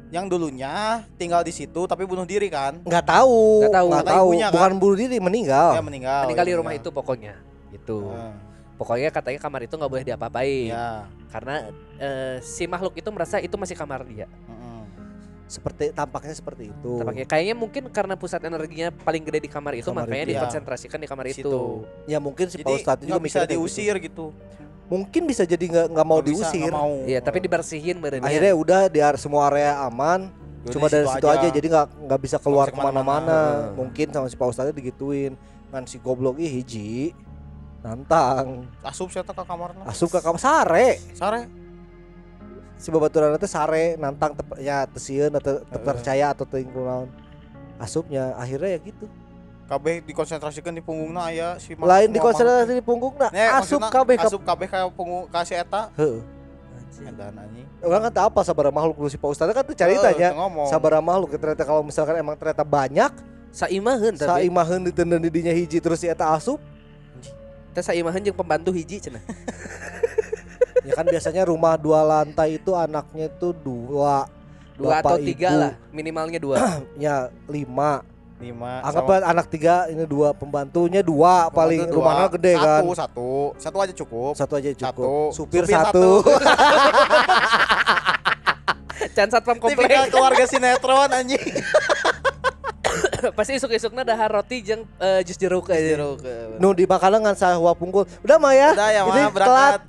yang dulunya tinggal di situ tapi bunuh diri kan? nggak tahu, Nggak tahu. nggak tahu, ibunya, kan? bukan bunuh diri, meninggal. Ya meninggal. meninggal ya, di rumah itu pokoknya. Gitu. Heeh. Pokoknya katanya kamar itu nggak boleh diapa-apain Ya. karena eh, si makhluk itu merasa itu masih kamar dia. Heeh. Seperti tampaknya seperti itu. Tampaknya kayaknya mungkin karena pusat energinya paling gede di kamar itu Kamar makanya itu. dikonsentrasikan di kamar Di itu. situ. Ya mungkin si Jadi Pak Ustadz juga bisa kayak diusir gitu. gitu. Mungkin bisa jadi nggak nggak mau bisa, diusir. mau. Iya, tapi dibersihin berennya. Akhirnya udah di ar- semua area aman. Yaudah, Cuma dari situ aja. jadi nggak nggak bisa keluar ke mana-mana. Mungkin sama si Pak Ustadz digituin. Kan si goblok ih hiji nantang asup saya ke kamar asup ke kamar sare sare si babaturan teh sare nantang tep, ya tesieun atau teu percaya atau teu naon. Asupnya akhirnya ya gitu. Kabeh dikonsentrasikan di punggungna aya si lain semua dikonsentrasi di punggung nah makhluk. Nya, asup kabeh ka asup kabeh kayak punggung kasih eta. Heuh edan anjing. Orang kan tahu apa sabar makhluk dulu si Pak Ustadz kan tuh ceritanya sabar makhluk ternyata kalau misalkan emang ternyata banyak Saimaheun tapi. saimaheun ditendang di dinya hiji terus si eta asup. Teh saimaheun jeung pembantu hiji cenah. ya kan biasanya rumah dua lantai itu anaknya itu dua. Dua Bapak, atau tiga ibu. lah, minimalnya dua. ya lima. Lima anggap sama- anak tiga ini dua. Pembantunya dua paling Pembantu dua. rumahnya gede satu, kan. satu. Satu aja cukup. Satu aja cukup. Satu. supir, Supir satu, Can satpam komplek. tipikal keluarga sinetron anjing Pasti isuk-isukna dahar roti jeung eh, jus jeruk aja. jeruk nu di makanan ngan sahwa pungkul udah mah ya Udah ya, mah, berangkat.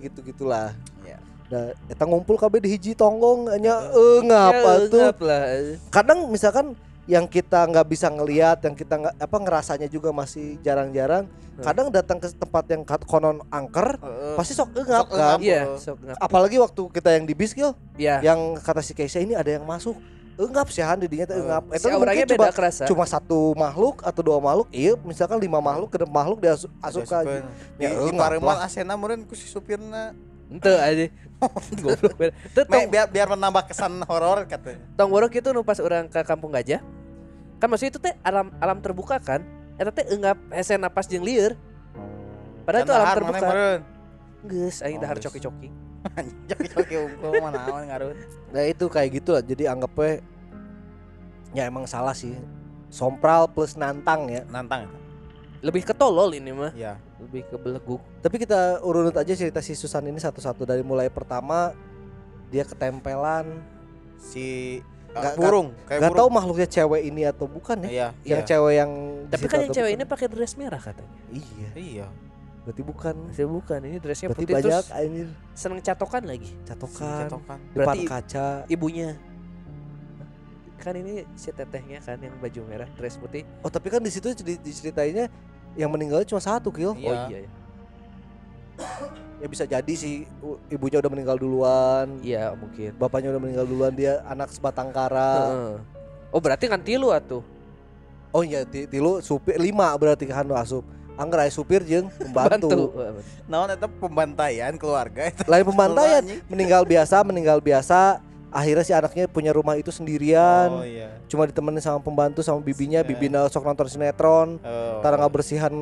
gitu gitulah Ya. Nah, eta ngumpul kabeh di hiji tonggong nya eh ngapa Ya, tuh ngap lah. kadang misalkan yang kita nggak bisa ngelihat yang kita nggak apa ngerasanya juga masih jarang-jarang kadang datang ke tempat yang konon angker Heeh. pasti sok engap Sok kan. Iya, sok ngap. apalagi waktu kita yang di bis Gil, Iya. yang kata si Keisha ini ada yang masuk enggap sih Han didinya teh Oh. engap Si Eta auranya mungkin cuma beda kerasa. cuma satu makhluk atau dua makhluk iya misalkan lima makhluk ke makhluk dia asup asup. Ya, Di- di engap Pareman lah. asena meureun ku si supirna. Ente aja. Goblok. bener. Biar biar menambah kesan horor katanya. tong borok itu nu pas orang ke Kampung Gajah. Kan maksudnya itu teh alam alam terbuka kan. Eta teh enggap hese napas jeung lieur. Padahal itu alam terbuka. Geus aing Oh, dahar coki-coki. Joki-joki unggul mana awan ngaruh. nah itu kayak gitu lah jadi anggapnya ya emang salah sih sompral plus nantang ya Nantang. Lebih ke tolol ini mah, Iya. lebih ke beleguk. tapi kita urut aja cerita si Susan ini satu-satu dari mulai pertama dia ketempelan Si Nggak- nggak burung, kayak Gak tahu burung. makhluknya cewek ini atau bukan ya Iya, yang iya. cewek yang Tapi kan yang cewek bukan? ini pakai dress merah katanya. iya Iya. Berarti bukan Masih bukan, ini dressnya berarti putih banyak terus anjir seneng catokan lagi. catokan Cetokan. depan Berarti kaca ibunya. Kan ini si tetehnya kan yang baju merah, dress putih. oh tapi kan di situ di- diceritainnya yang meninggalnya cuma satu kill Iya. Oh iya ya. ya bisa jadi si u- ibunya udah meninggal duluan Iya, mungkin. bapaknya udah meninggal duluan dia anak sebatang kara Heeh. Oh, berarti kan tilu atuh. oh iya ti- tilu supir lima berarti kan asup angger aya supir jeung Bantu. pembantu Naon eta pembantaian keluarga eta. lain pembantaian meninggal biasa meninggal biasa akhirnya si anaknya punya rumah itu sendirian Oh iya. cuma ditemenin sama pembantu sama bibinya Eh. bibina sok nonton sinetron Oh. tara bersihan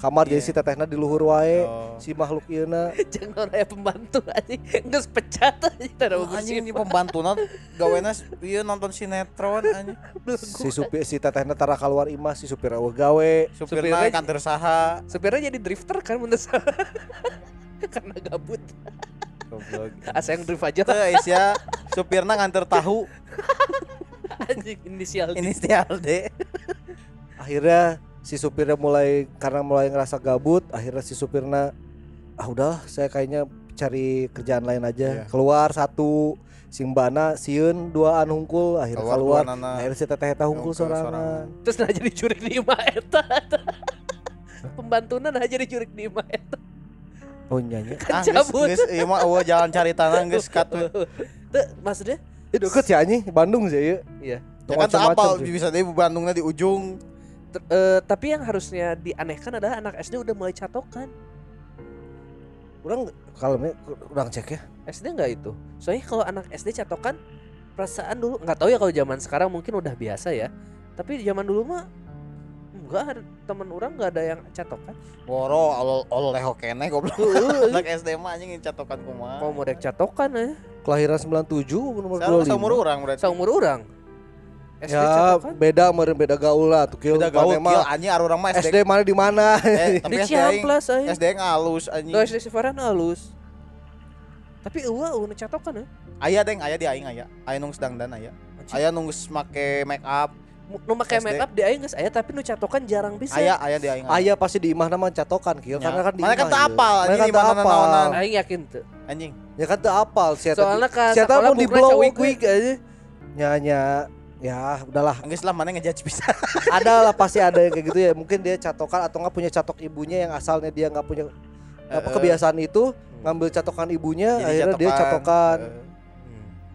kamar jadi Iya. si tetehna di luhur wae Oh. si makhluk ieu Jangan aya pembantu anjing. Geus pecat anjing tara Oh, bersih. anjing ini pembantuna gawena ieu nonton sinetron anjing. si supir si tetehna tara keluar imah si supir eueuh gawe Supirna Supirnya- kantor saha. Supirnya jadi drifter kan mun. Karena gabut. Goblok. Asa yang drift aja Teu Aisyah supirna nganter tahu anjing inisial D. inisial D. akhirnya si supirnya mulai karena mulai ngerasa gabut akhirnya si supirna ah udah saya kayaknya cari kerjaan lain aja Iya. keluar satu simbana sieun duaan hungkul akhirnya keluar, dua anak. akhirnya si teteh eta hungkul sorangan Terus nah jadi jurik di imah eta. Pembantuna nah jadi jurik di imah eta. Oh nyanyi Ah, geus cabut. geus ieu mah eueuh jalan cari tanah geus kat we. Tuh, maksudnya itu deket sih anjing Bandung sih ya Iya. Ya kan sih. bisa deui Bandungna di ujung. Eh, tapi yang harusnya dianehkan adalah anak SD udah mulai catokan. orang kalau kurang cek ya SD nggak itu? Soalnya kalau anak SD catokan perasaan dulu nggak tahu ya kalau zaman sekarang mungkin udah biasa ya. Tapi zaman dulu mah enggak ada teman orang nggak ada yang catokan. Woro ol ol leho kene goblok. Heeh. Anak SD mah anjing catokan kumaha. Mau dek catokan ya, kelahiran 97 nomor Sekarang 25 seumur urang berarti. seumur orang. SD ya catokan. beda meureun beda gaul lah tuh kieu Beda gaul mah anjing arurang mah SD. SD mana di mana Eh, tapi Di Ciamplas aja. SD ngalus anjing. SD Sifaran halus. Tapi eueuh eueuh catokan ya. Aya deng aya di aing aya. Aya nung sedang dan aya. Aya nung geus make make up. Nu make SD. make up di aing geus aya tapi nu catokan jarang bisa. Aya aya di aing. Ayah pasti di imah nama catokan kieu Ya. karena kan di Mana kan imah teu apal, Mana anjing kan di teu mana apal. naonan. Aing yakin tuh. Anjing. Ya kan teu apal sih eta. Soalnya kan Siapa sekolah mau di blow wig aja. Nyanya ya udahlah Geus lah mana ngejudge bisa. ada lah pasti ada yang kayak gitu ya mungkin dia catokan atau nggak punya catok ibunya yang asalnya dia nggak punya apa Heeh. kebiasaan itu ngambil catokan ibunya Jadi akhirnya dia catokan Heeh.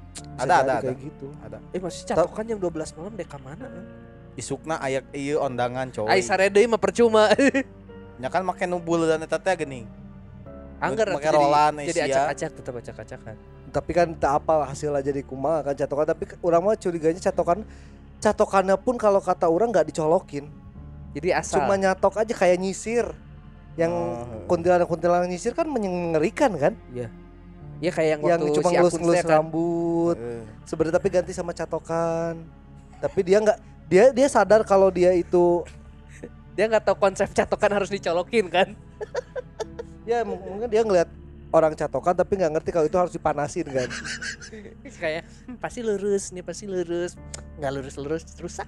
Bisa Ada, jadi ada, kayak gitu ada. Eh masih catokan jam 12 malam dek mana? ya? Isukna aya ieu ondangan cowok. Ai sare deui mah percuma. Nya kan make nu dan eta teh geuning. Angger Make jadi rolan, jadi Asia. acak-acak tetap acak-acakan. tapi kan tak apal hasilnya jadi kumaha kan catokan tapi orang mah curiganya catokan catokannya pun kalau kata orang nggak dicolokin Jadi asal. cuma nyatok aja kayak nyisir yang Oh. kuntilanak-kuntilanak nyisir kan mengerikan kan ya kayak yang yang waktu cuma si Akun ngelus-ngelus kan. rambut Heeh. sebenarnya tapi ganti sama catokan tapi dia nggak dia dia sadar kalau dia itu Dia nggak tahu konsep catokan harus dicolokin kan. ya mungkin dia ngeliat orang catokan tapi nggak ngerti kalau itu harus dipanasin kan kayak "Hmm, pasti lurus nih pasti lurus. Nggak lurus-lurus rusak.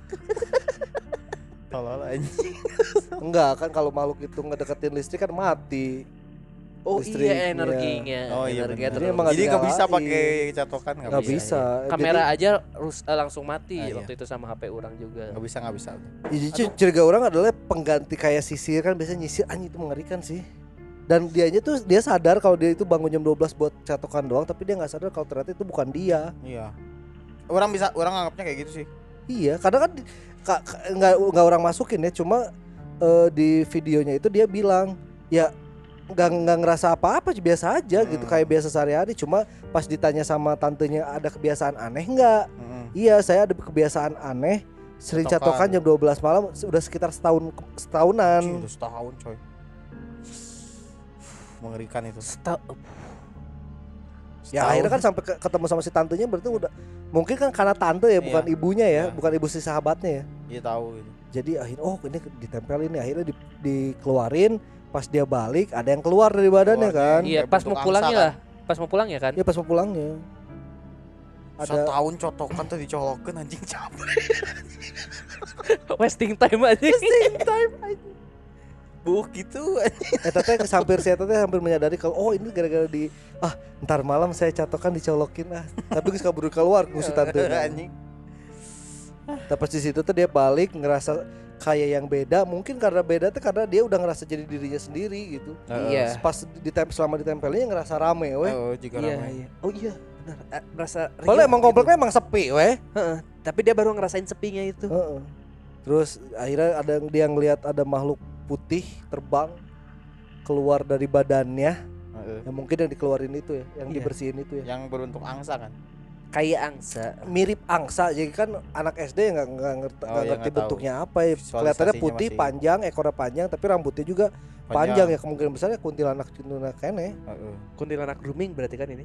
Tolol anjing. enggak kan kalau makhluk itu ngedeketin listrik kan mati Oh Listrik, iya iya. energinya. Oh iya energinya benar. Jadi nggak Jadi nggak bisa pakai catokan nggak bisa. bisa. iya. Kamera aja rus- eh, langsung mati Ah, iya. waktu itu sama HP orang juga. Nggak bisa nggak bisa. Jadi cu- curiga orang adalah pengganti kayak sisir kan biasanya nyisir anjing itu mengerikan sih. Dan dianya tuh dia sadar kalau dia itu bangun jam 12 buat catokan doang tapi dia nggak sadar kalau ternyata itu bukan dia. Iya. Orang bisa orang anggapnya kayak gitu sih. Iya, kadang kan nggak nggak orang masukin ya, cuma eh, di videonya itu dia bilang ya nggak nggak ngerasa apa-apa biasa aja gitu Hmm. kayak biasa sehari-hari cuma pas ditanya sama tantenya ada kebiasaan aneh nggak Mm-mm. iya saya ada kebiasaan aneh sering Catokan. jam 12 malam udah sekitar setahun setahunan Anjing, udah setahun coy. Mengerikan itu. Seta- ya Setahun. akhirnya kan sampai ke- ketemu sama si tantenya berarti udah mungkin kan karena tante ya bukan Iya. ibunya ya Iya. bukan ibu si sahabatnya ya Iya tahu gitu. jadi akhirnya oh ini ditempelin akhirnya di- dikeluarin pas dia balik ada yang keluar dari badannya Keluarnya. kan Iya, Kayak pas bentuk mau pulangnya angsa lah. Pas mau pulang ya kan? ya pas mau pulangnya ada Setahun cotokan tuh dicolokin anjing capek. Wasting time aja. Wasting time. Buh gitu anjing. eh teteh hampir saya teteh hampir menyadari kalau oh ini gara-gara di ah ntar malam saya catokan dicolokin ah tapi geus kabur keluar ku si tante anjing. tapi di situ tuh dia balik ngerasa kayak yang beda mungkin karena beda tuh karena dia udah ngerasa jadi dirinya sendiri gitu Iya. pas ditempel selama ditempelnya ngerasa rame weh Oh, juga Iya, ramai. iya. Oh iya, benar. Eh, Merasa Soalnya riuh emang gitu. kompleknya emang sepi weh Heeh. Tapi dia baru ngerasain sepinya itu. Heeh. Terus akhirnya ada yang dia ngelihat ada makhluk putih terbang keluar dari badannya. Heeh. Ya mungkin yang dikeluarin itu ya, yang Iya. dibersihin itu ya. Yang beruntung angsa kan. Kayak angsa. Mirip angsa, jadi kan anak SD nggak nggak ngerti, Oh, iya, ngerti nggak tahu. bentuknya apa ya. Kelihatannya putih, masih- panjang, ekornya panjang, tapi rambutnya juga panjang, ya. Kemungkinan besar ya kuntilanak kuntilanak kene. Heeh. Kuntilanak grooming berarti kan ini.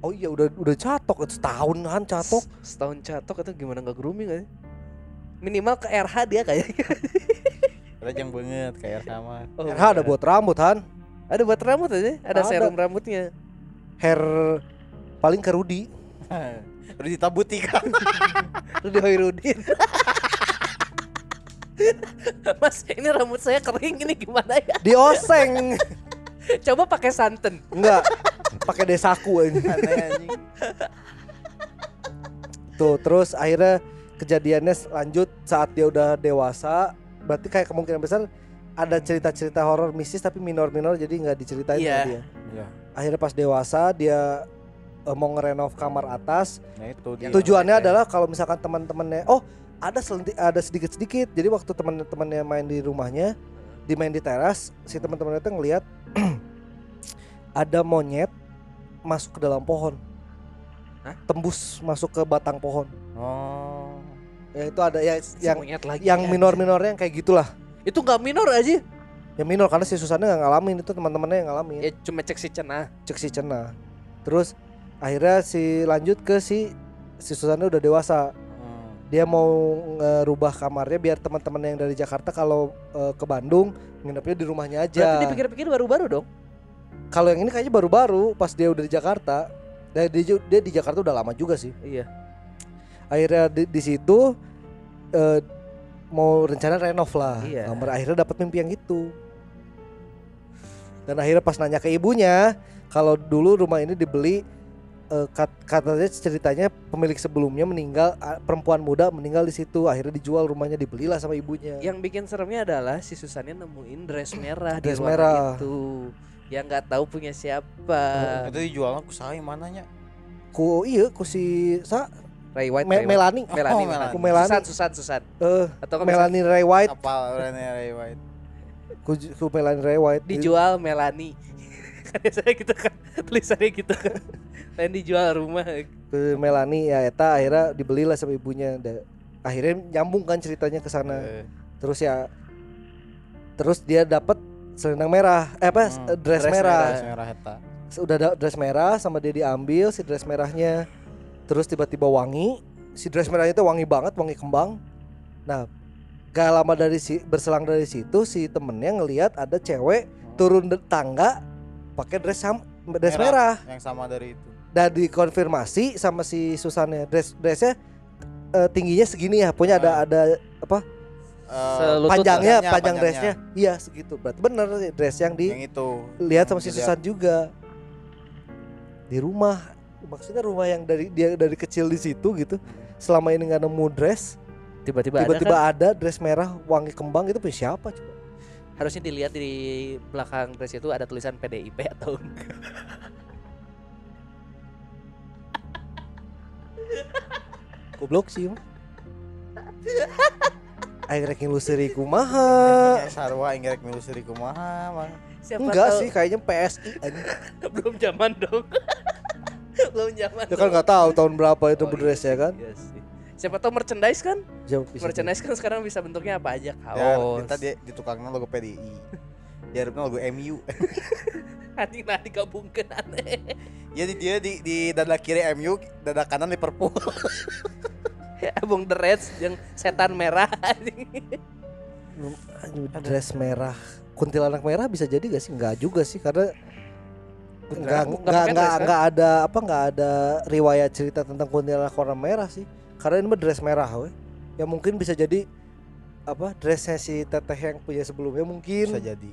Oh iya udah udah catok itu setahunan catok. Setahun catok itu gimana nggak grooming aja? Minimal ke RH dia kayaknya. Rajang banget kayak sama. Oh, RH ada buat rambut han. Ada buat rambut aja. Ada, Ada. serum rambutnya. Hair paling ke Rudy. Udah ditabuti kan. Rudy Hoirudin. Mas, ini rambut saya kering ini gimana ya? Dioseng. Coba pakai santan. Enggak. Pakai desaku anjing. Tuh, terus akhirnya kejadiannya lanjut saat dia udah dewasa. Berarti kayak kemungkinan besar ada cerita-cerita horor mistis tapi minor-minor jadi nggak diceritain sama Iya. dia. Iya. Akhirnya pas dewasa dia eh, mau ngerenov kamar atas. Nah itu dia. Tujuannya adalah kalau misalkan teman-temannya oh ada selenti- ada sedikit-sedikit. Jadi waktu teman-temannya main di rumahnya, di main di teras, si teman-temannya itu ngelihat ada monyet masuk ke dalam pohon. Hah? Tembus masuk ke batang pohon. Oh. Ya itu ada ya Si yang monyet lagi yang ya. minor-minornya yang kayak gitulah. Itu nggak minor aja. Yang minor karena si Susannya nggak ngalamin itu teman-temannya yang ngalamin. Ya cuma cek si cenah. Cek si Cena. Terus akhirnya si lanjut ke si si Susannya udah dewasa. Hmm. Dia mau ngerubah kamarnya biar teman-teman yang dari Jakarta kalau eh, ke Bandung nginepnya di rumahnya aja. Berarti dipikir-pikir baru-baru dong. Kalau yang ini kayaknya baru-baru pas dia udah di Jakarta. Dan dia, dia di Jakarta udah lama juga sih. Iya. Akhirnya di, di situ eh, mau rencana renov lah. Iya. Kamar akhirnya dapat mimpi yang itu. Dan akhirnya pas nanya ke ibunya, kalau dulu rumah ini dibeli eh, kat- katanya ceritanya pemilik sebelumnya meninggal perempuan muda meninggal di situ akhirnya dijual rumahnya dibelilah sama ibunya Yang bikin seremnya adalah si Susannya nemuin dress merah di Dress ruangan merah. itu. Yang nggak tahu punya siapa. Itu dijual aku saya mananya? ku iya ku si sa Ray White. Me- Ray White. Melani Melanie, Oh, Melanie. Ku Melanie. Susan, Susan, Susan. eh Atau kalau Melanie Ray White Apa orangnya Ray White? ku, ku Melanie Ray White dijual Melanie. kan biasanya gitu kan. Tulisannya gitu kan. Dan dijual rumah. ke Melanie ya eta akhirnya dibelilah sama ibunya. Da- akhirnya nyambung kan ceritanya ke sana. Eh, terus ya terus dia dapat selendang merah. Eh apa? Hmm, dress, dress merah. dress merah eta. udah ada dress merah sama dia diambil si dress merahnya. Terus tiba-tiba wangi. Si dress merahnya itu wangi banget wangi kembang. Nah gak lama dari si berselang dari situ si temennya ngelihat ada cewek turun tangga pakai dress sam dress merah, Yang sama dari itu. Dan dikonfirmasi sama si Susannya dress dressnya eh, tingginya segini ya. Punya ada ada apa? Selutut panjangnya panjangnya, panjang panjangnya. dressnya. Iya segitu. Berarti bener dress yang yang itu. dilihat sama si Dilihat. Susan juga. Di rumah. Maksudnya rumah yang dari dia dari kecil di situ gitu. Selama ini nggak nemu dress. Tiba-tiba ada tiba-tiba kan? ada dress merah wangi kembang itu punya siapa coba? Harusnya dilihat di belakang dress itu ada tulisan PDIP atau enggak. goblok sih mah Aing rek ngiluseri kumaha Ya, sarwa inggak milu seri kumaha mang Siapa enggak tahu- sih kayaknya PSI belum zaman dong. belum zaman. Ya kan nggak tahu tahun berapa itu Oh, dress ya kan Iya sih. Siapa tahu merchandise kan? Merchandise kan sekarang bisa bentuknya apa aja ya kaos. kita di, di tukangnya logo PDI di harapnya logo MU Anjing nah digabungkan aneh. jadi dia di di dada kiri MU dada kanan Liverpool. Abang the Reds yang setan merah. Dress merah. Kuntilanak merah bisa jadi gak sih? Nggak juga sih karena nggak nggak nggak pakai nggak dress, kan? nggak ada apa nggak ada riwayat cerita tentang kuntilanak warna merah sih. Karena ini mah dress merah we. Ya mungkin bisa jadi apa dressnya si teteh yang punya sebelumnya mungkin. Bisa jadi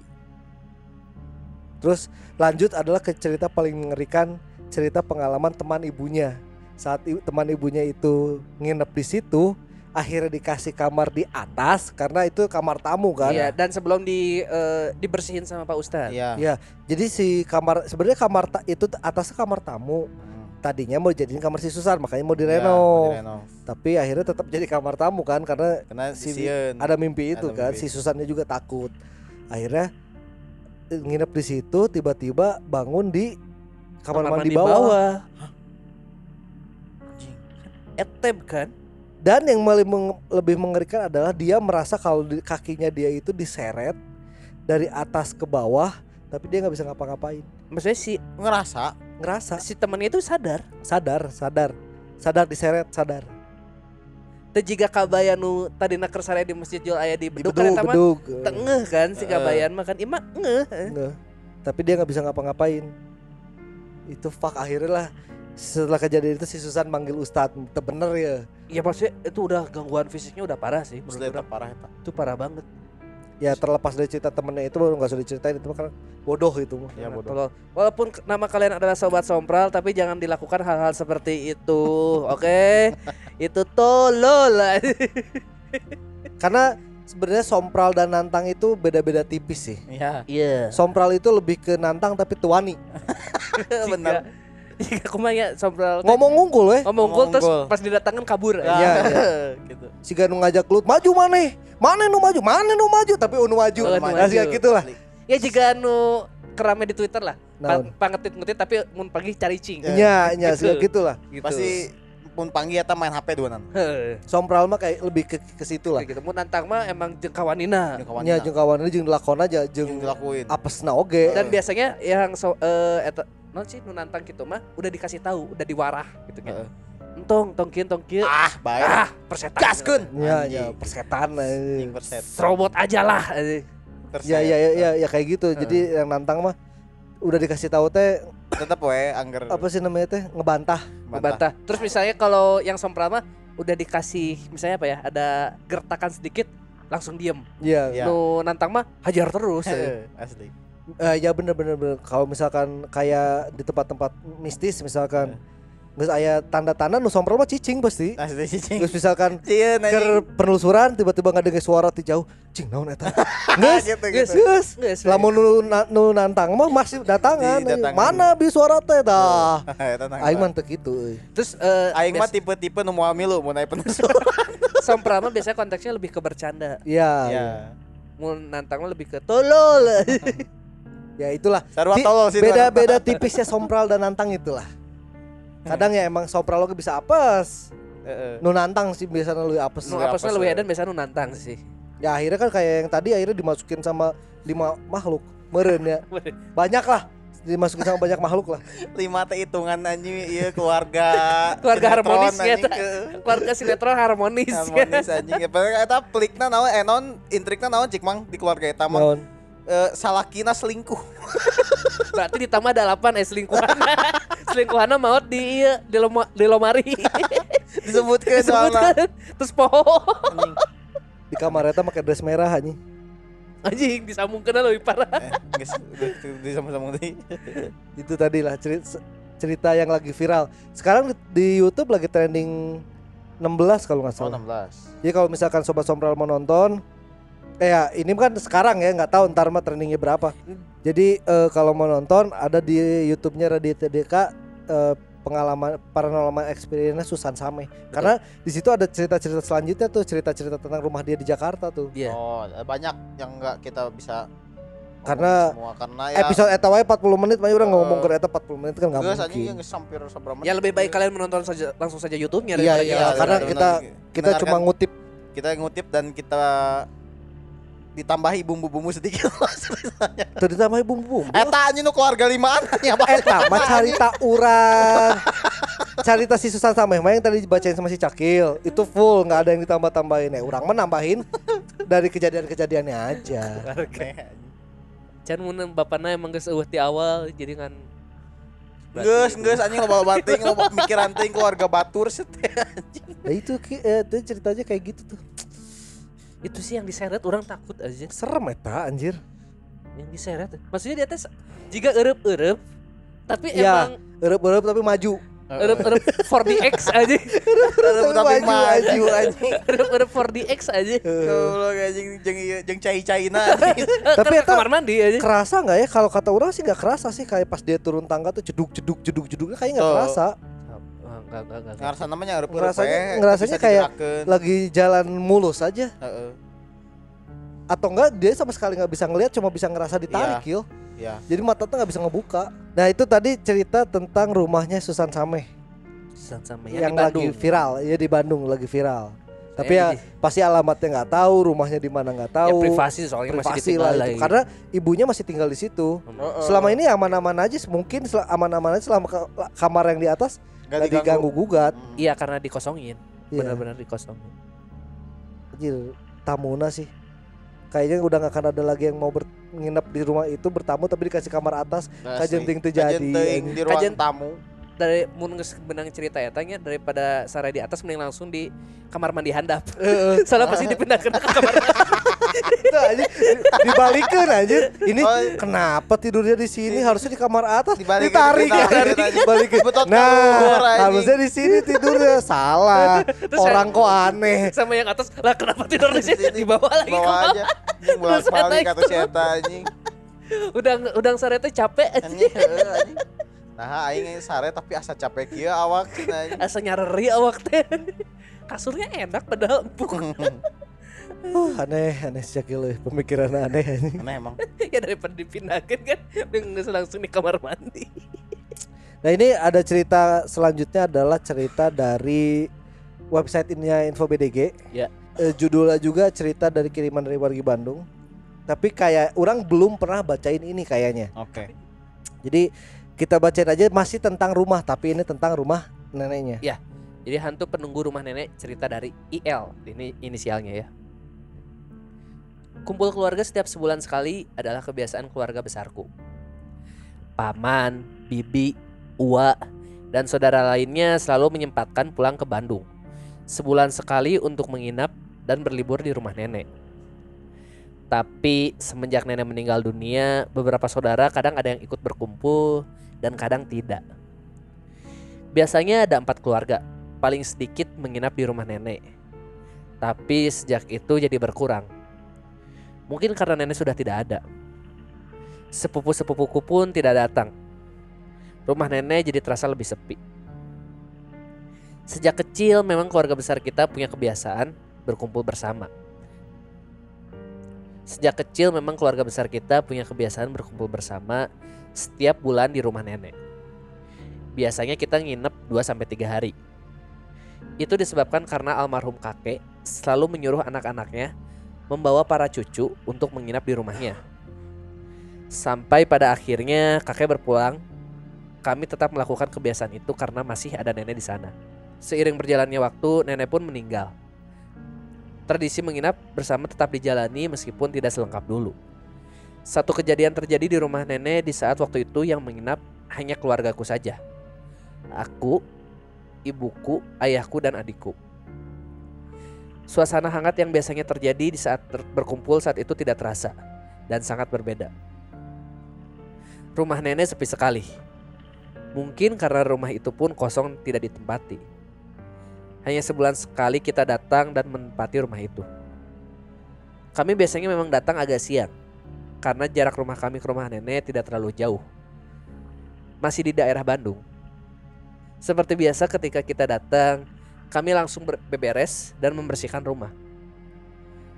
Terus lanjut adalah ke cerita paling mengerikan cerita pengalaman teman ibunya. Saat i- teman ibunya itu nginep di situ, akhirnya dikasih kamar di atas karena itu kamar tamu kan. Iya, dan sebelum di eh, dibersihin sama Pak Ustadz. iya Iya. Jadi si kamar sebenarnya kamar ta- itu atasnya kamar tamu. Hmm. Tadinya mau jadiin kamar si Susan, makanya mau Iya, direnov. direnov. Tapi akhirnya tetap jadi kamar tamu kan karena karena Si- ada mimpi itu Ada kan. mimpi. Si Susannya juga takut. Akhirnya nginep di situ tiba-tiba bangun di kamar, mandi, bawah. Anjing. Etep kan? Dan yang lebih mengerikan adalah dia merasa kalau di kakinya dia itu diseret dari atas ke bawah, tapi dia nggak bisa ngapa-ngapain. Maksudnya si ngerasa Ngerasa, si temannya itu sadar. sadar, sadar, sadar diseret, sadar. Teu jiga kabaya nu tadi nak kersare di masjid jual aya di Di bedug bedug, kan tengeh kan si Eh. kabayan mah kan ima ngeh. Nggak. Tapi dia nggak bisa ngapa-ngapain. Itu fuck akhirnya lah. Setelah kejadian itu si Susan manggil Ustadz, "Teu bener ya. Ya maksudnya itu udah gangguan fisiknya udah parah sih menurut orang. parah eta. Itu parah banget. Ya terlepas dari cerita temennya itu baru nggak usah diceritain itu kan bodoh itu mah. Ya Nah, bodoh. Walaupun nama kalian adalah sobat sompral tapi jangan dilakukan hal-hal seperti itu. Oke? itu tolol. Karena sebenarnya sompral dan nantang itu beda-beda tipis sih. Iya. Iya. Sompral itu lebih ke nantang tapi tuani. Benar. Jika aku mah ya sompral teh Ngomong unggul weh. ngomong gol terus pas didatangkan kabur. Iya, iya. gitu. Si Ganu ngajak lu maju maneh. Mana nu maju? Mana nu maju? Tapi unu maju. Oh, nu Nah, sih maju. gitu lah. Ya jika nu kerame di Twitter lah. Naon? Pa- Pangetit-ngetit tapi mun pagi cari cing. Nya sih Gitu. gitu lah. Gitu. Pasti pun panggil eta main HP dua nan. Heuh, Sompral mah kayak lebih ke ke situ lah. gitu. Mun nantang mah emang jeung kawanina. Yang kawan Nya jeung kawan jeung lakon aja jeung dilakuin. apesna oge. Dan biasanya yang so, eh eta non sih nu nantang gitu mah udah dikasih tahu, udah diwarah gitu kan. Heeh. Entong, tong kieu, tong kieu. Ah, baik. Ah, persetan. Gaskeun. Anjing. nya persetan. Anjing eh. Robot aja lah. eh. Ya ya ya ya, ya kayak gitu. Jadi yang nantang mah udah dikasih tahu teh Tetap we angger apa sih namanya teh ngebantah. Ngebantah. Terus misalnya kalau yang sompral mah udah dikasih misalnya apa ya? Ada gertakan sedikit langsung diem. Iya. Ya. Nu nantang mah hajar terus. eh. Heeh, Asli. Eh, ya bener bener bener. Kalau misalkan kayak di tempat-tempat mistis misalkan nggak aya tanda-tanda nu sompral mah cicing pasti. Asli cicing. Terus misalkan Cieun ke penelusuran tiba-tiba nggak dengar suara ti jauh, cing naon eta? Geus, Gitu, geus, gitu. geus. Geus, Lamun nu, nu nantang mah masih datangan. Di datangan. Mana bi suara teh dah. Nang. Aing mah teu kitu euy. Terus eh Aing mah tipe-tipe nu moal milu mun aya penelusuran. sompral mah biasanya konteksnya lebih ke bercanda. Iya. Ya. Mun nantang mah lebih ke tolol. Ya itulah. Tolol sih. Beda-beda tipisnya sompral dan nantang itulah. Kadang ya emang sompral oge bisa apes. Heeh. Nu nantang sih biasanya lebih apes. Nu Lu apesna apes, lebih eh. edan biasanya nu nantang sih. Ya akhirnya kan kayak yang tadi akhirnya dimasukin sama lima makhluk. Meren ya. Banyak lah dimasukin sama banyak makhluk lah. Lima teh hitungan anjing ieu keluarga. Keluarga harmonis ya, Keluarga sinetron harmonis. harmonis anjing. Ya, Padahal eta plikna naon eh non intrikna naon cik mang di keluarga eta mah Naon? eh, salakina selingkuh. Berarti ditambah ada 8 eh selingkuhan. selingkuhannya maut di ieu, di, loma, di lomari. Disebutkeun soalna. Disebutkan. Terus poho. Anjing. Di kamar eta pakai dress merah anjing. Anjing disambungkeun lebih parah. Eh, geus udah di sama-sama tadi. Itu tadi lah cerita, cerita yang lagi viral. Sekarang di, di YouTube lagi trending 16 kalau nggak Oh, salah. 16. Jadi kalau misalkan sobat sompral mau nonton, eh ya ini kan sekarang ya nggak tahu ntar mah trendingnya berapa. Jadi eh, kalau mau nonton ada di YouTube-nya Raditya Deka eh, pengalaman paranormal experience Susan Same. Karena di situ ada cerita-cerita selanjutnya tuh cerita-cerita tentang rumah dia di Jakarta tuh. Iya. Oh, banyak yang enggak kita bisa Karena semua karena ya Episode eta wae 40 menit mah orang Eh, ngomong ke eta 40 menit kan nggak anjing mungkin. yang seberapa Ya lebih baik gitu. kalian menonton saja langsung saja YouTube-nya Iya, iya, kita- karena benar, kita kita cuma ngutip kita ngutip dan kita ditambahi bumbu-bumbu sedikit tadi tambahin bumbu-bumbu. Eta anjing nu keluarga limaan ya. Eta mah carita urang. Carita si Susan Sameh mah yang tadi dibacain sama si Cakil itu full nggak ada yang ditambah-tambahin ya. Urang mah nambahin dari kejadian-kejadiannya aja. Can mun bapana emang geus eueuh ti awal jadi kan Geus geus anjing loba bating loba mikiran teuing keluarga batur set. Nah itu ki- eh, itu ceritanya kayak gitu tuh. Itu sih yang diseret orang takut aja Serem eta anjir. yang diseret maksudnya di atas jika erep-erep tapi Iya. emang Erep-erep tapi maju. erep-erep 4DX aja Tapi maju, anjing. erep-erep 4DX aja Goblok anjing jeung ieu- jeung cai-caina anjing. Tapi Kan eta kamar mandi aja kerasa nggak ya kalau kata orang sih nggak kerasa sih kayak pas dia turun tangga tuh jeduk jeduk jeduk jeduknya kayaknya nggak kerasa. Enggak enggak enggak Ngarasa namanya hareup Ngerasanya- ngerasanya kayak lagi jalan mulus aja heeh. atau enggak dia sama sekali nggak bisa ngelihat cuma bisa ngerasa ditarik Kil. Ya. Jadi mata tuh nggak bisa ngebuka. Nah itu tadi cerita tentang rumahnya Susan Sameh sama yang, yang, di Bandung lagi viral, ya di Bandung lagi viral. Tapi Eh, ya pasti alamatnya nggak tahu, rumahnya di mana nggak ya tahu. privasi soalnya masih Privasi ditinggal lah itu. lagi Karena ibunya masih tinggal di situ. Heeh. Selama ini aman-aman aja, mungkin aman-aman aja selama kamar yang di atas Nggak nggak diganggu gugat. Hmm. iya karena dikosongin Iya. benar-benar dikosongin Anjir, tamuna sih. Kayaknya udah nggak akan ada lagi yang mau ber- nginep di rumah itu bertamu tapi dikasih kamar atas. Kajenting teu jadi, Kajenting di ruang Kajen- tamu. dari mun benang cerita ya tanya daripada sare di atas mending langsung di kamar mandi handap soalnya pasti dipindahkan ke kamar mandi Itu aja dibalikin aja. Ini Oh. kenapa tidurnya di sini? Harusnya di kamar atas. Dibalikin, Ditarik ya. ditarik, Nah, harusnya di sini tidurnya salah. Orang kok aneh. sama yang atas lah kenapa tidur di sini di bawah lagi Bawa ke aja. Terus balik kata si eta anjing. udah udah sare teh capek Anjing heeh, anjing. Nah, aing yang sare tapi asa capek kieu awak anjing. asa nyareri awak teh kasurnya enak padahal empuk Uh, aneh, aneh sejak euy. Pemikiran aneh anjing. Aneh emang. ya daripada dipindahkan kan dengan langsung di kamar mandi Nah, ini ada cerita selanjutnya adalah cerita dari website ininya Info BDG. Ya. Eh, judulnya juga cerita dari kiriman dari wargi Bandung. Tapi kayak orang belum pernah bacain ini kayaknya. Oke. Jadi kita bacain aja masih tentang rumah, tapi ini tentang rumah neneknya. jadi hantu penunggu rumah nenek cerita dari IL ini inisialnya ya kumpul keluarga setiap sebulan sekali adalah kebiasaan keluarga besarku paman bibi ua dan saudara lainnya selalu menyempatkan pulang ke Bandung sebulan sekali untuk menginap dan berlibur di rumah nenek tapi semenjak nenek meninggal dunia, beberapa saudara kadang ada yang ikut berkumpul dan kadang tidak. Biasanya ada empat keluarga, paling sedikit menginap di rumah nenek. Tapi sejak itu jadi berkurang. Mungkin karena nenek sudah tidak ada. Sepupu-sepupuku pun tidak datang. Rumah nenek jadi terasa lebih sepi. Sejak kecil memang keluarga besar kita punya kebiasaan berkumpul bersama. Sejak kecil memang keluarga besar kita punya kebiasaan berkumpul bersama setiap bulan di rumah nenek. Biasanya kita nginep 2 sampai 3 hari. Itu disebabkan karena almarhum kakek selalu menyuruh anak-anaknya membawa para cucu untuk menginap di rumahnya. Sampai pada akhirnya kakek berpulang, kami tetap melakukan kebiasaan itu karena masih ada nenek di sana. Seiring berjalannya waktu, nenek pun meninggal. Tradisi menginap bersama tetap dijalani meskipun tidak selengkap dulu. Satu kejadian terjadi di rumah nenek di saat waktu itu yang menginap hanya keluargaku saja. Aku, ibuku, ayahku, dan adikku. Suasana hangat yang biasanya terjadi di saat berkumpul saat itu tidak terasa dan sangat berbeda. Rumah nenek sepi sekali. Mungkin karena rumah itu pun kosong tidak ditempati. Hanya sebulan sekali kita datang dan menempati rumah itu. Kami biasanya memang datang agak siang karena jarak rumah kami ke rumah nenek tidak terlalu jauh. Masih di daerah Bandung. Seperti biasa ketika kita datang, kami langsung ber- beberes dan membersihkan rumah.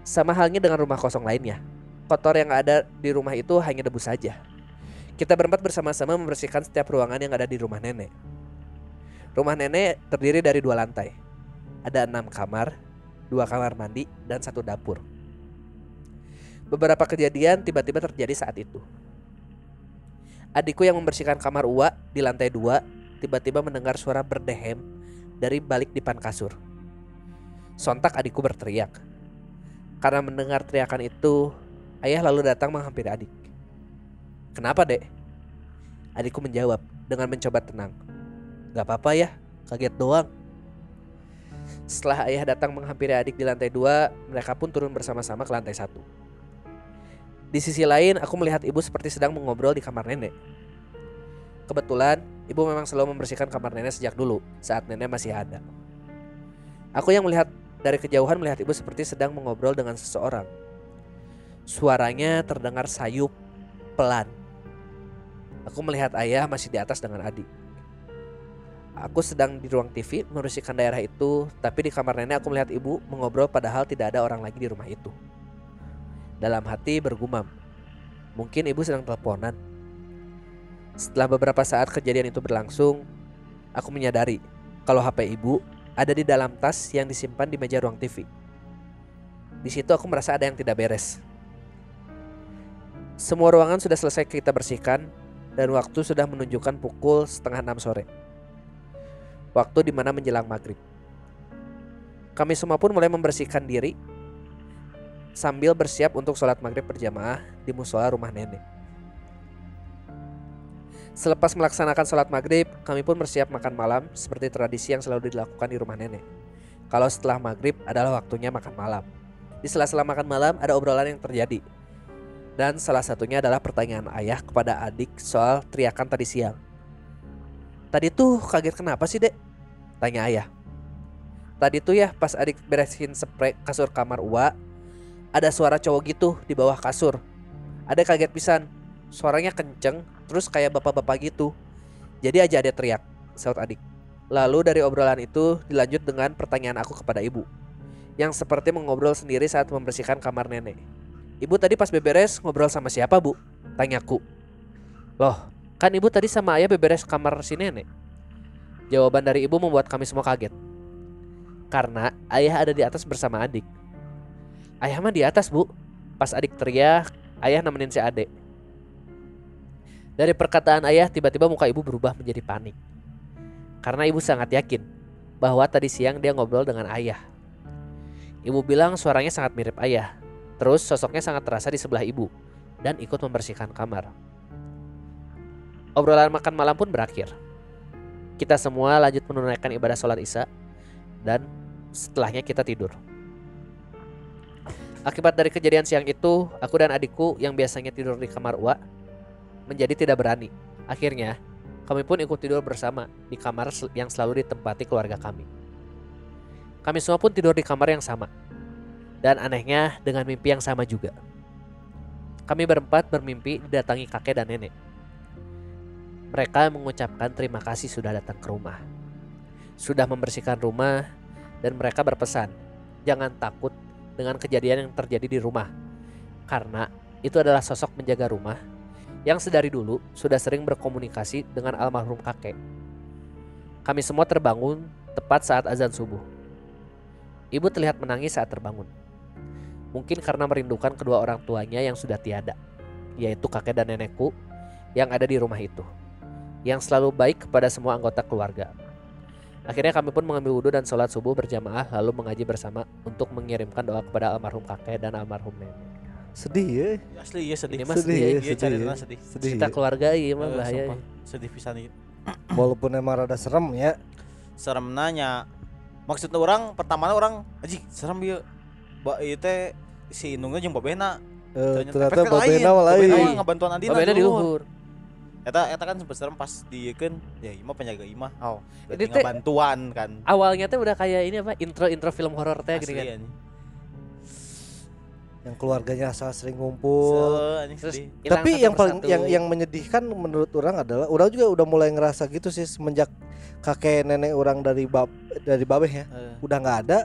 Sama halnya dengan rumah kosong lainnya. Kotor yang ada di rumah itu hanya debu saja. Kita berempat bersama-sama membersihkan setiap ruangan yang ada di rumah nenek. Rumah nenek terdiri dari dua lantai. Ada enam kamar, dua kamar mandi, dan satu dapur. Beberapa kejadian tiba-tiba terjadi saat itu. Adikku yang membersihkan kamar Uwa di lantai dua tiba-tiba mendengar suara berdehem dari balik dipan kasur. Sontak adikku berteriak. Karena mendengar teriakan itu, ayah lalu datang menghampiri adik. Kenapa dek? Adikku menjawab dengan mencoba tenang. Gak apa-apa ya, kaget doang. Setelah ayah datang menghampiri adik di lantai dua, mereka pun turun bersama-sama ke lantai satu. Di sisi lain, aku melihat ibu seperti sedang mengobrol di kamar nenek. Kebetulan, ibu memang selalu membersihkan kamar nenek sejak dulu, saat nenek masih ada. Aku yang melihat dari kejauhan melihat ibu seperti sedang mengobrol dengan seseorang. Suaranya terdengar sayup, pelan. Aku melihat ayah masih di atas dengan adik. Aku sedang di ruang TV membersihkan daerah itu, tapi di kamar nenek aku melihat ibu mengobrol padahal tidak ada orang lagi di rumah itu. Dalam hati bergumam, mungkin ibu sedang teleponan. Setelah beberapa saat kejadian itu berlangsung, aku menyadari kalau HP ibu ada di dalam tas yang disimpan di meja ruang TV. Di situ aku merasa ada yang tidak beres. Semua ruangan sudah selesai kita bersihkan dan waktu sudah menunjukkan pukul setengah enam sore. Waktu di mana menjelang maghrib. Kami semua pun mulai membersihkan diri sambil bersiap untuk sholat maghrib berjamaah di musola rumah nenek. Selepas melaksanakan sholat maghrib, kami pun bersiap makan malam seperti tradisi yang selalu dilakukan di rumah nenek. Kalau setelah maghrib adalah waktunya makan malam. Di sela-sela makan malam ada obrolan yang terjadi. Dan salah satunya adalah pertanyaan ayah kepada adik soal teriakan tadi siang. Tadi tuh kaget kenapa sih dek? Tanya ayah. Tadi tuh ya pas adik beresin spray kasur kamar Uwa, ada suara cowok gitu di bawah kasur. Ada kaget pisan, suaranya kenceng, terus kayak bapak-bapak gitu. Jadi aja ada teriak, saut adik. Lalu dari obrolan itu dilanjut dengan pertanyaan aku kepada ibu, yang seperti mengobrol sendiri saat membersihkan kamar nenek. Ibu tadi pas beberes ngobrol sama siapa bu? Tanyaku. Loh, kan ibu tadi sama ayah beberes kamar si nenek. Jawaban dari ibu membuat kami semua kaget. Karena ayah ada di atas bersama adik. Ayah mah di atas bu. Pas adik teriak, ayah nemenin si adek. Dari perkataan ayah tiba-tiba muka ibu berubah menjadi panik. Karena ibu sangat yakin bahwa tadi siang dia ngobrol dengan ayah. Ibu bilang suaranya sangat mirip ayah. Terus sosoknya sangat terasa di sebelah ibu dan ikut membersihkan kamar. Obrolan makan malam pun berakhir. Kita semua lanjut menunaikan ibadah sholat isya dan setelahnya kita tidur. Akibat dari kejadian siang itu, aku dan adikku yang biasanya tidur di kamar Uwa menjadi tidak berani. Akhirnya, kami pun ikut tidur bersama di kamar yang selalu ditempati keluarga kami. Kami semua pun tidur di kamar yang sama. Dan anehnya dengan mimpi yang sama juga. Kami berempat bermimpi didatangi kakek dan nenek. Mereka mengucapkan terima kasih sudah datang ke rumah. Sudah membersihkan rumah dan mereka berpesan, jangan takut dengan kejadian yang terjadi di rumah. Karena itu adalah sosok menjaga rumah yang sedari dulu sudah sering berkomunikasi dengan almarhum kakek. Kami semua terbangun tepat saat azan subuh. Ibu terlihat menangis saat terbangun. Mungkin karena merindukan kedua orang tuanya yang sudah tiada, yaitu kakek dan nenekku yang ada di rumah itu, yang selalu baik kepada semua anggota keluarga. Akhirnya kami pun mengambil wudhu dan sholat subuh berjamaah lalu mengaji bersama untuk mengirimkan doa kepada almarhum kakek dan almarhum nenek. Sedih ya. Asli iya sedih. Ini mah sedih, sedih, ya, Iya sedih, cari ya. sedih. sedih. Cerita ya. keluarga iya mah Eh, bahaya. sumpah, sedih pisan ieu. Walaupun emang rada serem ya. Serem nanya maksudnya orang pertama orang anjing serem ieu ba ieu teh si Inungnya jeung babena Eh, Ternyata babena mah Babena lain mah ngabantuan Adina Babena di luhur. Eta eta kan sempet serem pas diekeun ya imah penjaga imah. Oh, Ini teh- ngabantuan kan. Awalnya tuh udah kayak ini apa? Intro-intro film horor teh gini kan. Yang keluarganya asal sering ngumpul anjing Terus tapi yang paling yang yang menyedihkan menurut orang adalah orang juga udah mulai ngerasa gitu sih semenjak kakek nenek orang dari bab dari babeh ya Eh, udah nggak ada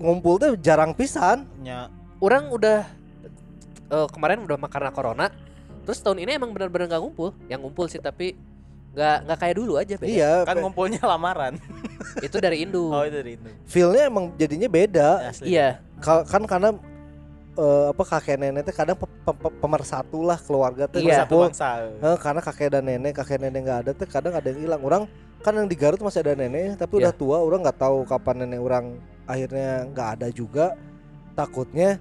ngumpul tuh jarang pisan nya orang udah eh, kemarin udah karena corona. Terus tahun ini emang benar-benar nggak ngumpul. Yang ngumpul sih tapi nggak nggak kayak dulu aja beda. iya kan pe- ngumpulnya lamaran. Itu dari Indo. Oh, itu dari itu. feelnya emang jadinya beda Asli. iya. Ka- kan karena eh, apa kakek nenek teh kadang pe- pe- pe- pemersatu lah keluarga teh Iya. Satu bangsa. Eh, karena kakek dan nenek kakek nenek nggak ada teh kadang ada yang hilang orang kan yang di Garut masih ada nenek tapi udah Iya. tua orang nggak tahu kapan nenek orang akhirnya nggak ada juga takutnya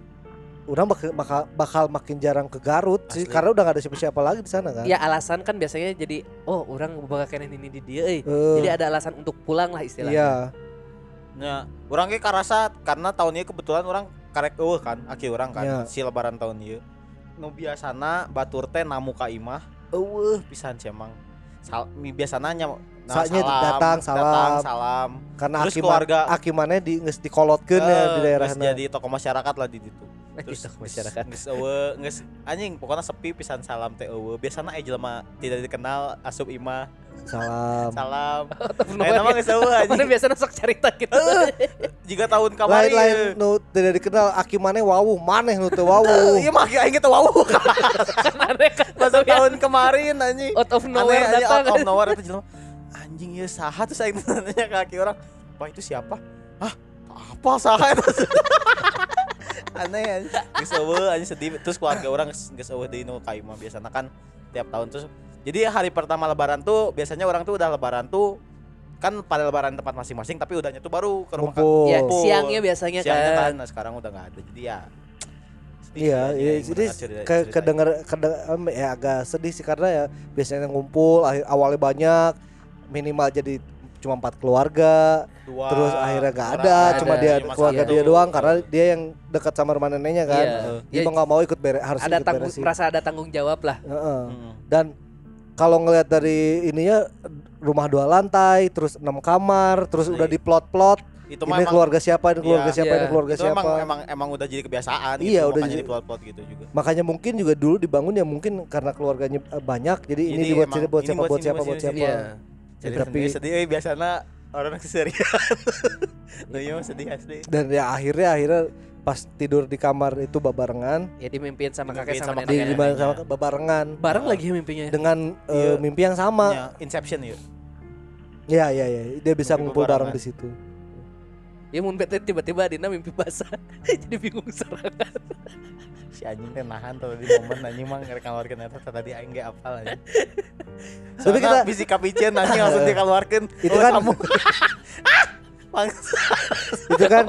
orang bakal, bakal, bakal makin jarang ke Garut sih Asli. karena udah gak ada siapa-siapa lagi di sana kan Ya alasan kan biasanya jadi oh orang bakal kena ini di dia euy. Eh, Jadi ada alasan untuk pulang lah istilahnya. iya Nya, orang ge karasa karena tahun ini kebetulan orang karek eueuh kan, aki orang kan Nya. si lebaran tahun ieu. Nu biasana batur teh namu ka imah, eueuh pisan sih emang. Sal, biasana nya nah, Saatnya salam, datang, salam. datang, salam. karena Terus aki keluarga- aki mana di nges dikolotkeun ya di Eh, daerah geus jadi tokoh masyarakat lah di ditu. Terus Gitu, masyarakat. Geus eueuh, geus anjing pokoknya sepi pisan salam teh eueuh. Biasana aya jelema tidak dikenal asup imah, salam salam. Eh nama geus eueuh Mana anjing. biasa sok cerita gitu. Jika tahun kamari. lain lain nu tidak dikenal aki mana wawuh maneh nu teu wawuh Iya mah aing kita wow. Aneh kan. Masa tahun kemarin anjing. out of nowhere Aneh, datang. out of nowhere itu jelema. Anjing ya saha terus aing nanya ke kaki orang. Pak itu siapa? Hah? Apa saha itu? Aneh anjing. Geus eueuh anjing sedih terus keluarga orang geus eueuh deui nu ka imah biasana kan tiap tahun terus jadi hari pertama lebaran tuh biasanya orang tuh udah lebaran tuh kan pada lebaran tempat masing-masing tapi udahnya tuh baru ke rumah ngumpul Ya, Ngumpul. siangnya biasanya siangnya kan kan. nah sekarang udah nggak ada jadi ya Iya, iya jadi ke kedenger kede- em, ya agak sedih sih karena ya biasanya ngumpul akhir awalnya banyak minimal jadi cuma empat keluarga dua terus akhirnya nggak orang ada ada, cuma dia cuma keluarga dia doang karena dia yang dekat sama rumah neneknya kan Iya. dia Ya, mau nggak mau ikut beres harus ada ikut tanggung beresin. merasa ada tanggung jawab lah. Heeh. Mm. dan kalau ngelihat dari ininya rumah dua lantai terus enam kamar terus Asli. udah diplot-plot itu ini emang keluarga siapa ini keluarga Iya. siapa ini Iya. keluarga itu siapa emang emang emang udah jadi kebiasaan Iya, gitu, udah makanya jadi- di plot-plot gitu juga makanya mungkin juga dulu dibangun ya mungkin karena keluarganya eh, banyak jadi, ini Jadi dibuat emang buat ini siapa buat siapa buat siapa Iya. jadi tapi- sedih eh, biasanya orang keserian iya mah sedih asli dan ya akhirnya akhirnya pas tidur di kamar itu babarengan. Ya dimimpiin sama kakek sama sama nenek. di sama babarengan. Bareng lagi mimpinya. dengan eh, Iya. mimpi yang sama. Ya, Inception ya ya ya ya dia bisa Mimpi ngumpul bareng di situ. Ya mun bete tiba-tiba Dina mimpi basah. Jadi bingung serangan. si anjing teh nahan tuh di momen anjing mah ngerek keluarkan eta teh tadi aing ge apal anjing. Tapi tapi kita- kita fisika picen anjing langsung dikeluarkeun. Itu Oh, kan- kamu Bangsa. itu kan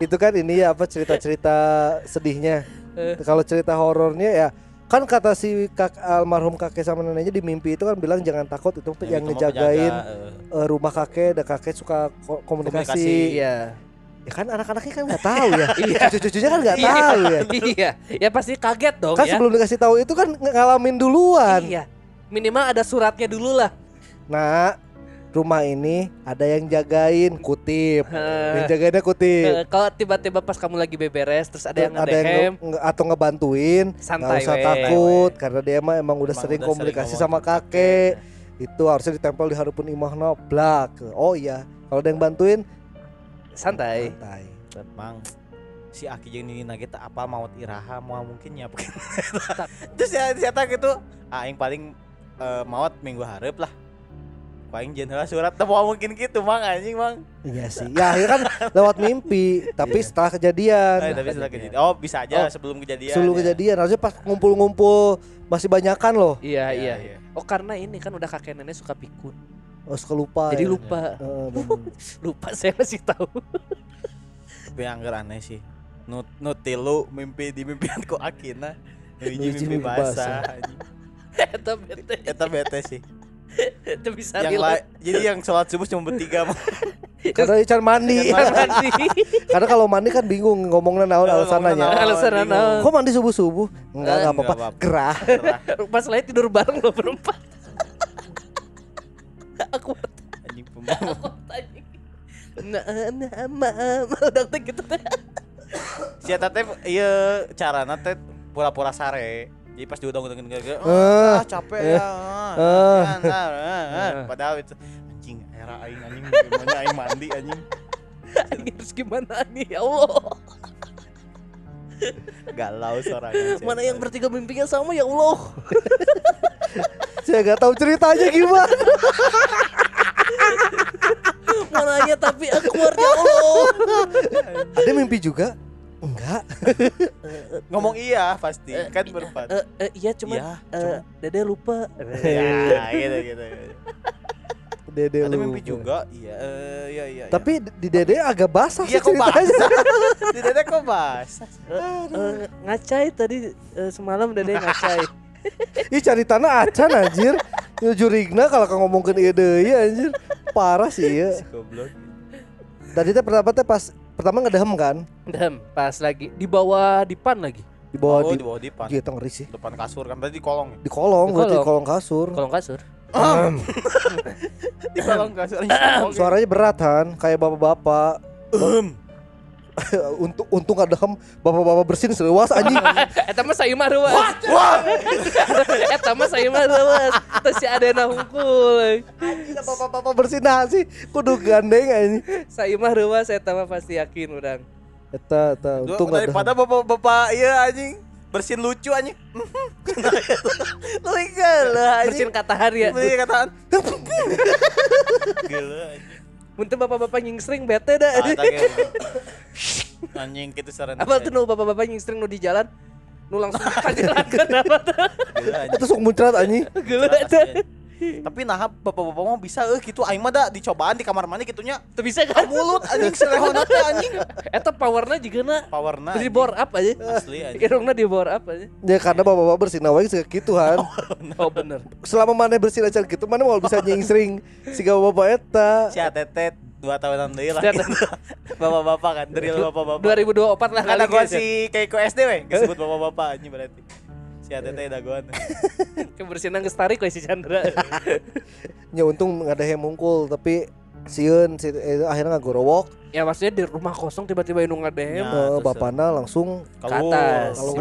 itu kan ini ya apa cerita-cerita sedihnya Eh. kalau cerita horornya ya kan kata si kak almarhum kakek sama neneknya di mimpi itu kan bilang jangan takut itu yang itu ngejagain penjaga, eh, rumah kakek dan kakek suka ko- komunikasi, Komunikasi. Iya. ya kan anak-anaknya kan nggak tahu ya Iya. cucu-cucunya kan nggak Iya. tahu ya Iya. Ya pasti kaget dong kan ya. sebelum dikasih tahu itu kan ng- ngalamin duluan Iya. Minimal ada suratnya dulu lah. nah rumah ini ada yang jagain kutip. Yang jagainnya kutip. Kalau tiba-tiba pas kamu lagi beberes terus ada yang ada yang nge- atau ngebantuin nggak usah we. takut karena dia mah emang udah Emang sering udah komunikasi ngomong. sama kakek. Itu harusnya ditempel di harupun imahna blak. Oh iya kalau ada yang bantuin santai. santai. Mang si Aki jeung Nini kita apa maut iraha mau mungkin ya terus ya siapa gitu? Ah yang paling eh, maut minggu harap lah paling jen heula surat teu mau mungkin gitu mang anjing mang iya sih ya akhirnya kan lewat mimpi tapi Iya. setelah kejadian Eh, tapi setelah kejadian oh bisa aja Oh, sebelum kejadian sebelum ya. kejadian harusnya pas ngumpul-ngumpul masih banyakan loh Iya, Iya, iya. iya. Oh, karena ini kan udah kakek nenek suka pikun. oh suka lupa Jadi ya. lupa. Lupa saya masih tahu. tapi anggar aneh sih nut nutilu mimpi di mimpianku Akina Nuji Nuji mimpi mimpi basah. Eta bete. Eta bete sih Itu bisa yang la- jadi yang sholat subuh cuma bertiga mah. Karena Ican mandi. Mandi. Karena kalau mandi kan bingung ngomongnya naon alasannya. Alasan naon. Kok mandi subuh-subuh? Enggak, enggak Enggak apa-apa. Gerah. Pas lain tidur bareng lo berempat. Aku Anjing tanya. Nah, nah, mama udah teh gitu teh. Si teh ieu carana teh pura-pura sare. Jadi pas diudang-udangin gara Eh. ah capek ya. Eh. nah, nah." Padahal itu anjing era aing anjing gimana aing mandi anjing. Ini harus gimana nih ya Allah. Galau suaranya. Mana yang bertiga mimpinya sama ya Allah. Saya nggak tahu ceritanya gimana. Mananya tapi awkward ya Allah. Ada mimpi juga? Enggak. ngomong iya pasti kan berempat. Eh, eh, iya cuman Iya, eh, Dede lupa. Ya, gitu gitu. Dede Ada lupa. mimpi juga. Iya, eh, iya iya. iya. Tapi di Dede agak basah iya kok basah. Di dede kok basah. Eh, ngacai tadi eh, semalam Dede ngacai. Ih cari tanah acan anjir. Jurigna kalau kau ngomongin ide ya anjir. Parah sih ya. Tadi teh pertama teh pas pertama ngedehem kan Dem, pas lagi di bawah dipan lagi. di bawah Oh, di di bawah dipan. Gitu ngeri sih. Depan kasur kan tadi di kolong. Di kolong, Di berarti kolong. kolong kasur. Kolong kasur. Di kolong kasur. Suaranya berat Han, kayak bapak-bapak. untung untung ada hem bapak-bapak bersin seluas anjing. Eta mah saya mah ruas. Eta mah saya mah ruas. Terus si Adena hungkul. bapak-bapak bersin nasi kudu gandeng anjing. Saya mah ruas eta mah pasti yakin udang. Eta eta untung ada. daripada bapak-bapak iya anjing bersin lucu anjing. Lu gila Bersin anjing. katahan ya. Lu kataan. Gila anjing. Muntah bapak-bapak nyingsring bete dah. Ah. Anjing gitu saran. Apa tuh nu bapak-bapak nyingsring nu di jalan? Nu langsung kagelakan apa tuh? Eta sok muncrat anjing. Gila. Tapi nah bapak-bapak mah bisa euy gitu aing mah da dicobaan di kamar mandi gitunya. Tuh bisa kan? Mulut anjing serehona teh anjing. Eta powerna juga na Powerna. di bore up aja. Asli anjing. Irungna di bore up aja. Ya karena bapak-bapak bersin awalnya segitu Han. Oh bener. Selama mana bersin acan gitu mana mau bisa nyingsring si bapak eta. Si Atetet dua tahunan deui lah. Bapak-bapak kan, dari bapak-bapak. 2024 lah Kata gua si Keiko SD we, disebut bapak-bapak anjing berarti. Si Atetet dagoan. Kebersihan geus tarik we si Chandra. Ya untung nggak ada yang mungkul tapi sieun si eh, akhirnya ngagorowok ya maksudnya di rumah kosong tiba-tiba indung ngadem. Ya. eh, terus, bapana langsung Kalau atas. kalau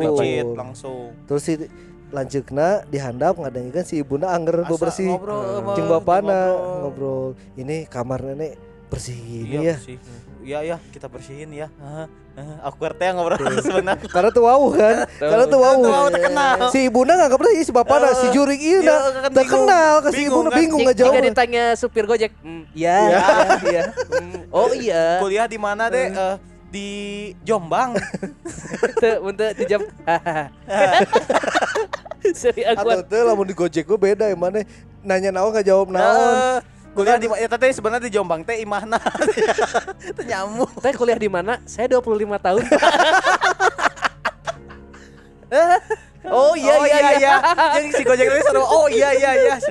langsung. terus si lanjutna dihandap ngadengin kan si ibunda angger bebersih ngobrol sama- jeung bapana ngobrol. ngobrol ini kamar nenek bersih gini Iya, ya bersih. Iya ya, kita bersihin ya. Aku ngerti ya ngobrol sebenarnya. karena tuh wow kan karena tuh wow terkenal. si ibunda nggak pernah si bapana si jurik iya Iya, nah kan terkenal bingung. ke si Bingung ibunda kan. bingung Jika nggak ditanya supir Gojek, "Hmm, iya, iya, iya. Hmm, oh iya. Kuliah di mana deh? Eh, di Jombang. Tuh, untuk di jam. Seri atau aku tuh lamun di gojek gue beda yang mana nanya naon nggak jawab naon Nah, kuliah di ya teh sebenarnya di Jombang teh imahna. Teh nyamuk. Teh kuliah di mana? Saya 25 tahun. oh iya oh, iya iya. Jadi si Gojek teh seru. Oh iya iya iya.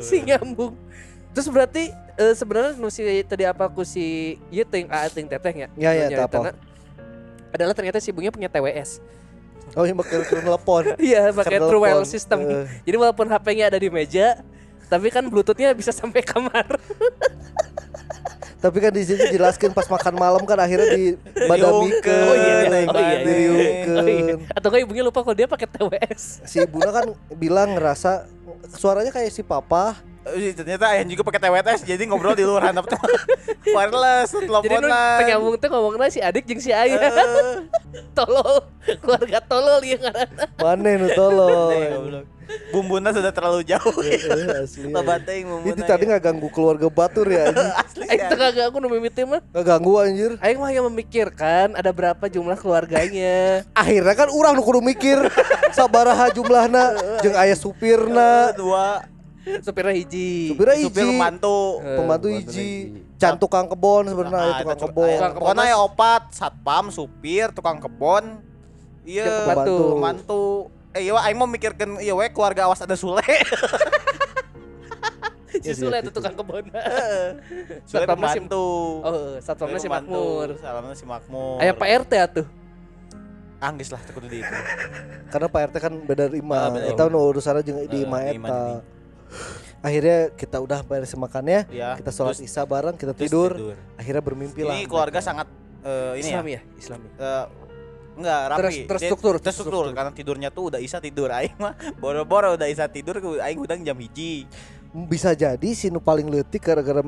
Si nyambung. Terus berarti eh, sebenarnya nu si tadi apa aku si aa teuing teteh. Ya, ya, tak apa. Adalah ternyata si ibunya punya TWS. oh yang pakai telepon Iya, pakai Telepon. True Well system. Eh. Jadi walaupun HP-nya ada di meja, tapi kan Bluetooth-nya bisa sampai kamar. Tapi kan di sini jelaskan pas makan malam kan akhirnya di badamikeun. Oh iya, oh iya. bane. Diriukeun. Oh iya. Atau kayak ibunya lupa kalau dia pakai TWS. Si ibuna kan bilang ngerasa suaranya kayak si papa. Eh, ternyata ayah juga pakai TWS jadi ngobrol di luar handap tuh. Wireless, Jadi teleponan. nu penyambung teh ngomongnya si adik jeung si ayah. Eh, tolol, keluarga tolol ya ngaranna. Mana nu eh, tolong. goblok. Bumbuna sudah terlalu jauh. Eh, Asli. Loba teuing bumbuna. Itu tadi nggak ganggu keluarga batur ya asli. Teu kagak aku nu mimiti mah. Nggak ganggu anjir. Aing mah yang memikirkan ada berapa jumlah keluarganya. Akhirnya kan orang nu kudu mikir sabaraha jumlahna jeung aya supirna, dua Supirnya hiji. supirna supir hiji, pembantu. Eh, pembantu pembantu hiji, can tukang kebon sebenarnya Ah, tukang kebon. Tukang kebon Pokoknya ya opat, satpam, supir, tukang kebon. Iya, pembantu. pembantu. Eh iya, aing mau mikirkeun iya we keluarga awas ada Sule. si Sule itu tukang kebun. Sule Satpamnya si pembantu. Oh, satpamnya si Sule. Makmur. Salamnya si Makmur. Aya Pak RT atuh. Anggis lah tekudu di itu. Karena Pak RT kan beda dari Ah, Kita nu urusannya jeung di Eh, imam eta. Akhirnya kita udah beres makannya, Ya. kita sholat terus- isya bareng, kita terus tidur. Akhirnya bermimpi lah. Ini keluarga sangat eh, ini Islam ya. ya, Islami. eh, enggak rapi. Ter- terstruktur, Dia- terstruktur terstruktur. karena tidurnya tuh udah isa tidur aing mah boro-boro udah isa tidur aing udang jam hiji. Bisa jadi si nu paling leutik gara-gara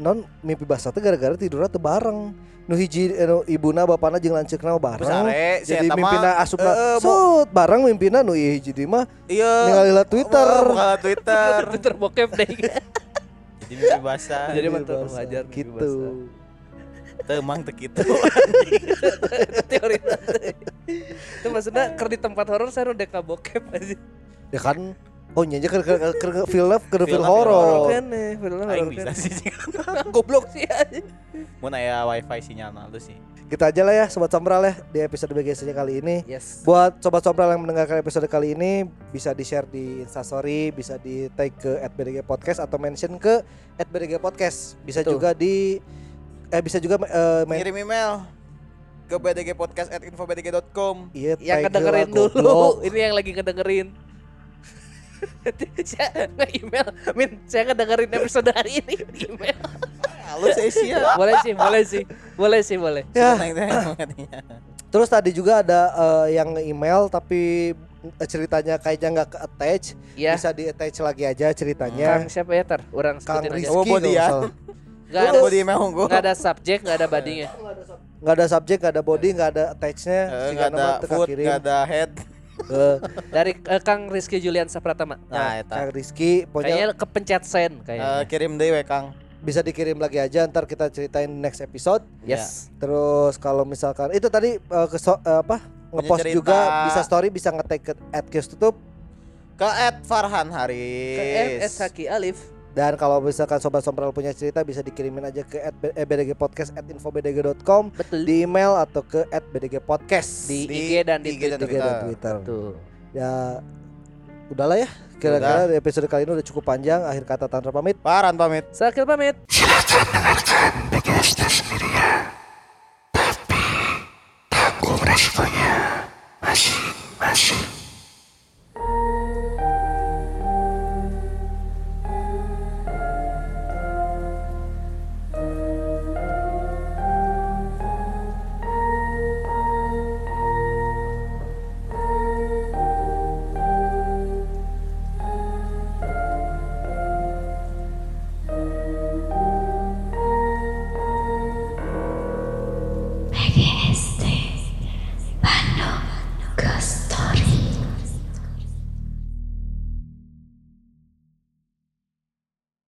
non mimpi basah teh gara-gara tidurnya teu bareng. Nu hiji eh, nu ibuna bapana jeung lanceukna bareng. Besare si Jadi mah mimpina asupna mo- sut bareng mimpina nu ieu hiji di mah iya ningali Twitter. Oh, buka Twitter. Twitter bokep deh. Jadi mimpi basah. Jadi wajar mimpi gitu. Teu emang teu kitu. Teori nanti. Itu maksudnya ker di tempat horor saya udah deka bokep aja. Ya kan Oh nyanyi ke ke ke ke film ke film Film horor. Kan filmnya Aing horor bisa sih. Goblok sih aja. Mun aya wifi sinyalna lu sih. Kita aja lah ya sobat sombral ya di episode BGS kali ini. Yes. Buat sobat sombral yang mendengarkan episode kali ini bisa di-share di Instastory, bisa di tag ke @bdg podcast atau mention ke @bdg podcast. Bisa Betul. juga di eh bisa juga eh, main Kirim email ke bdgpodcast@infobdg.com. iya Yang tag kedengerin dulu. Ini yang lagi kedengerin. Saya nge-email Min, saya ngedengerin episode hari ini. Di email. Halo Asia. Boleh sih, boleh sih. Boleh sih, boleh. Ya, terus tadi juga ada eh, yang email tapi eh, ceritanya kayaknya nggak ke attach, Ya, bisa di attach lagi aja ceritanya. Kang siapa ya, Tar? Orang Kang aja. Rizky Oh, nggak salah. Gak ada, mau di email gua. nggak ada subjek, gak ada badinya nggak ada subjek, nggak ada body, nggak ada attachnya, Eh, nggak ada foot, nggak ada head. Eh, Dari eh, Kang Rizky Julian Sapratama Nah, eta. Kang Rizky, pokoknya Kayaknya kepencet send Eh, kayaknya kirim deh we Kang. bisa dikirim lagi aja, ntar kita ceritain next episode. Yes Terus kalau misalkan itu tadi eh, keso- eh, apa ngepost cerita. juga bisa story bisa nge-tag ke tutup Ke Ed Farhan Ke Haris. RS Haki Alif dan kalau misalkan sobat sompral punya cerita bisa dikirimin aja ke at bdg eh, podcast at infobdg.com di email atau ke at bdg podcast di, di IG dan di, IG Twitter. Dan Twitter. Twitter. Betul. Ya udahlah ya. Kira-kira Udah. episode kali ini udah cukup panjang. Akhir kata Tantra pamit. Paran pamit. Sakit pamit. Silahkan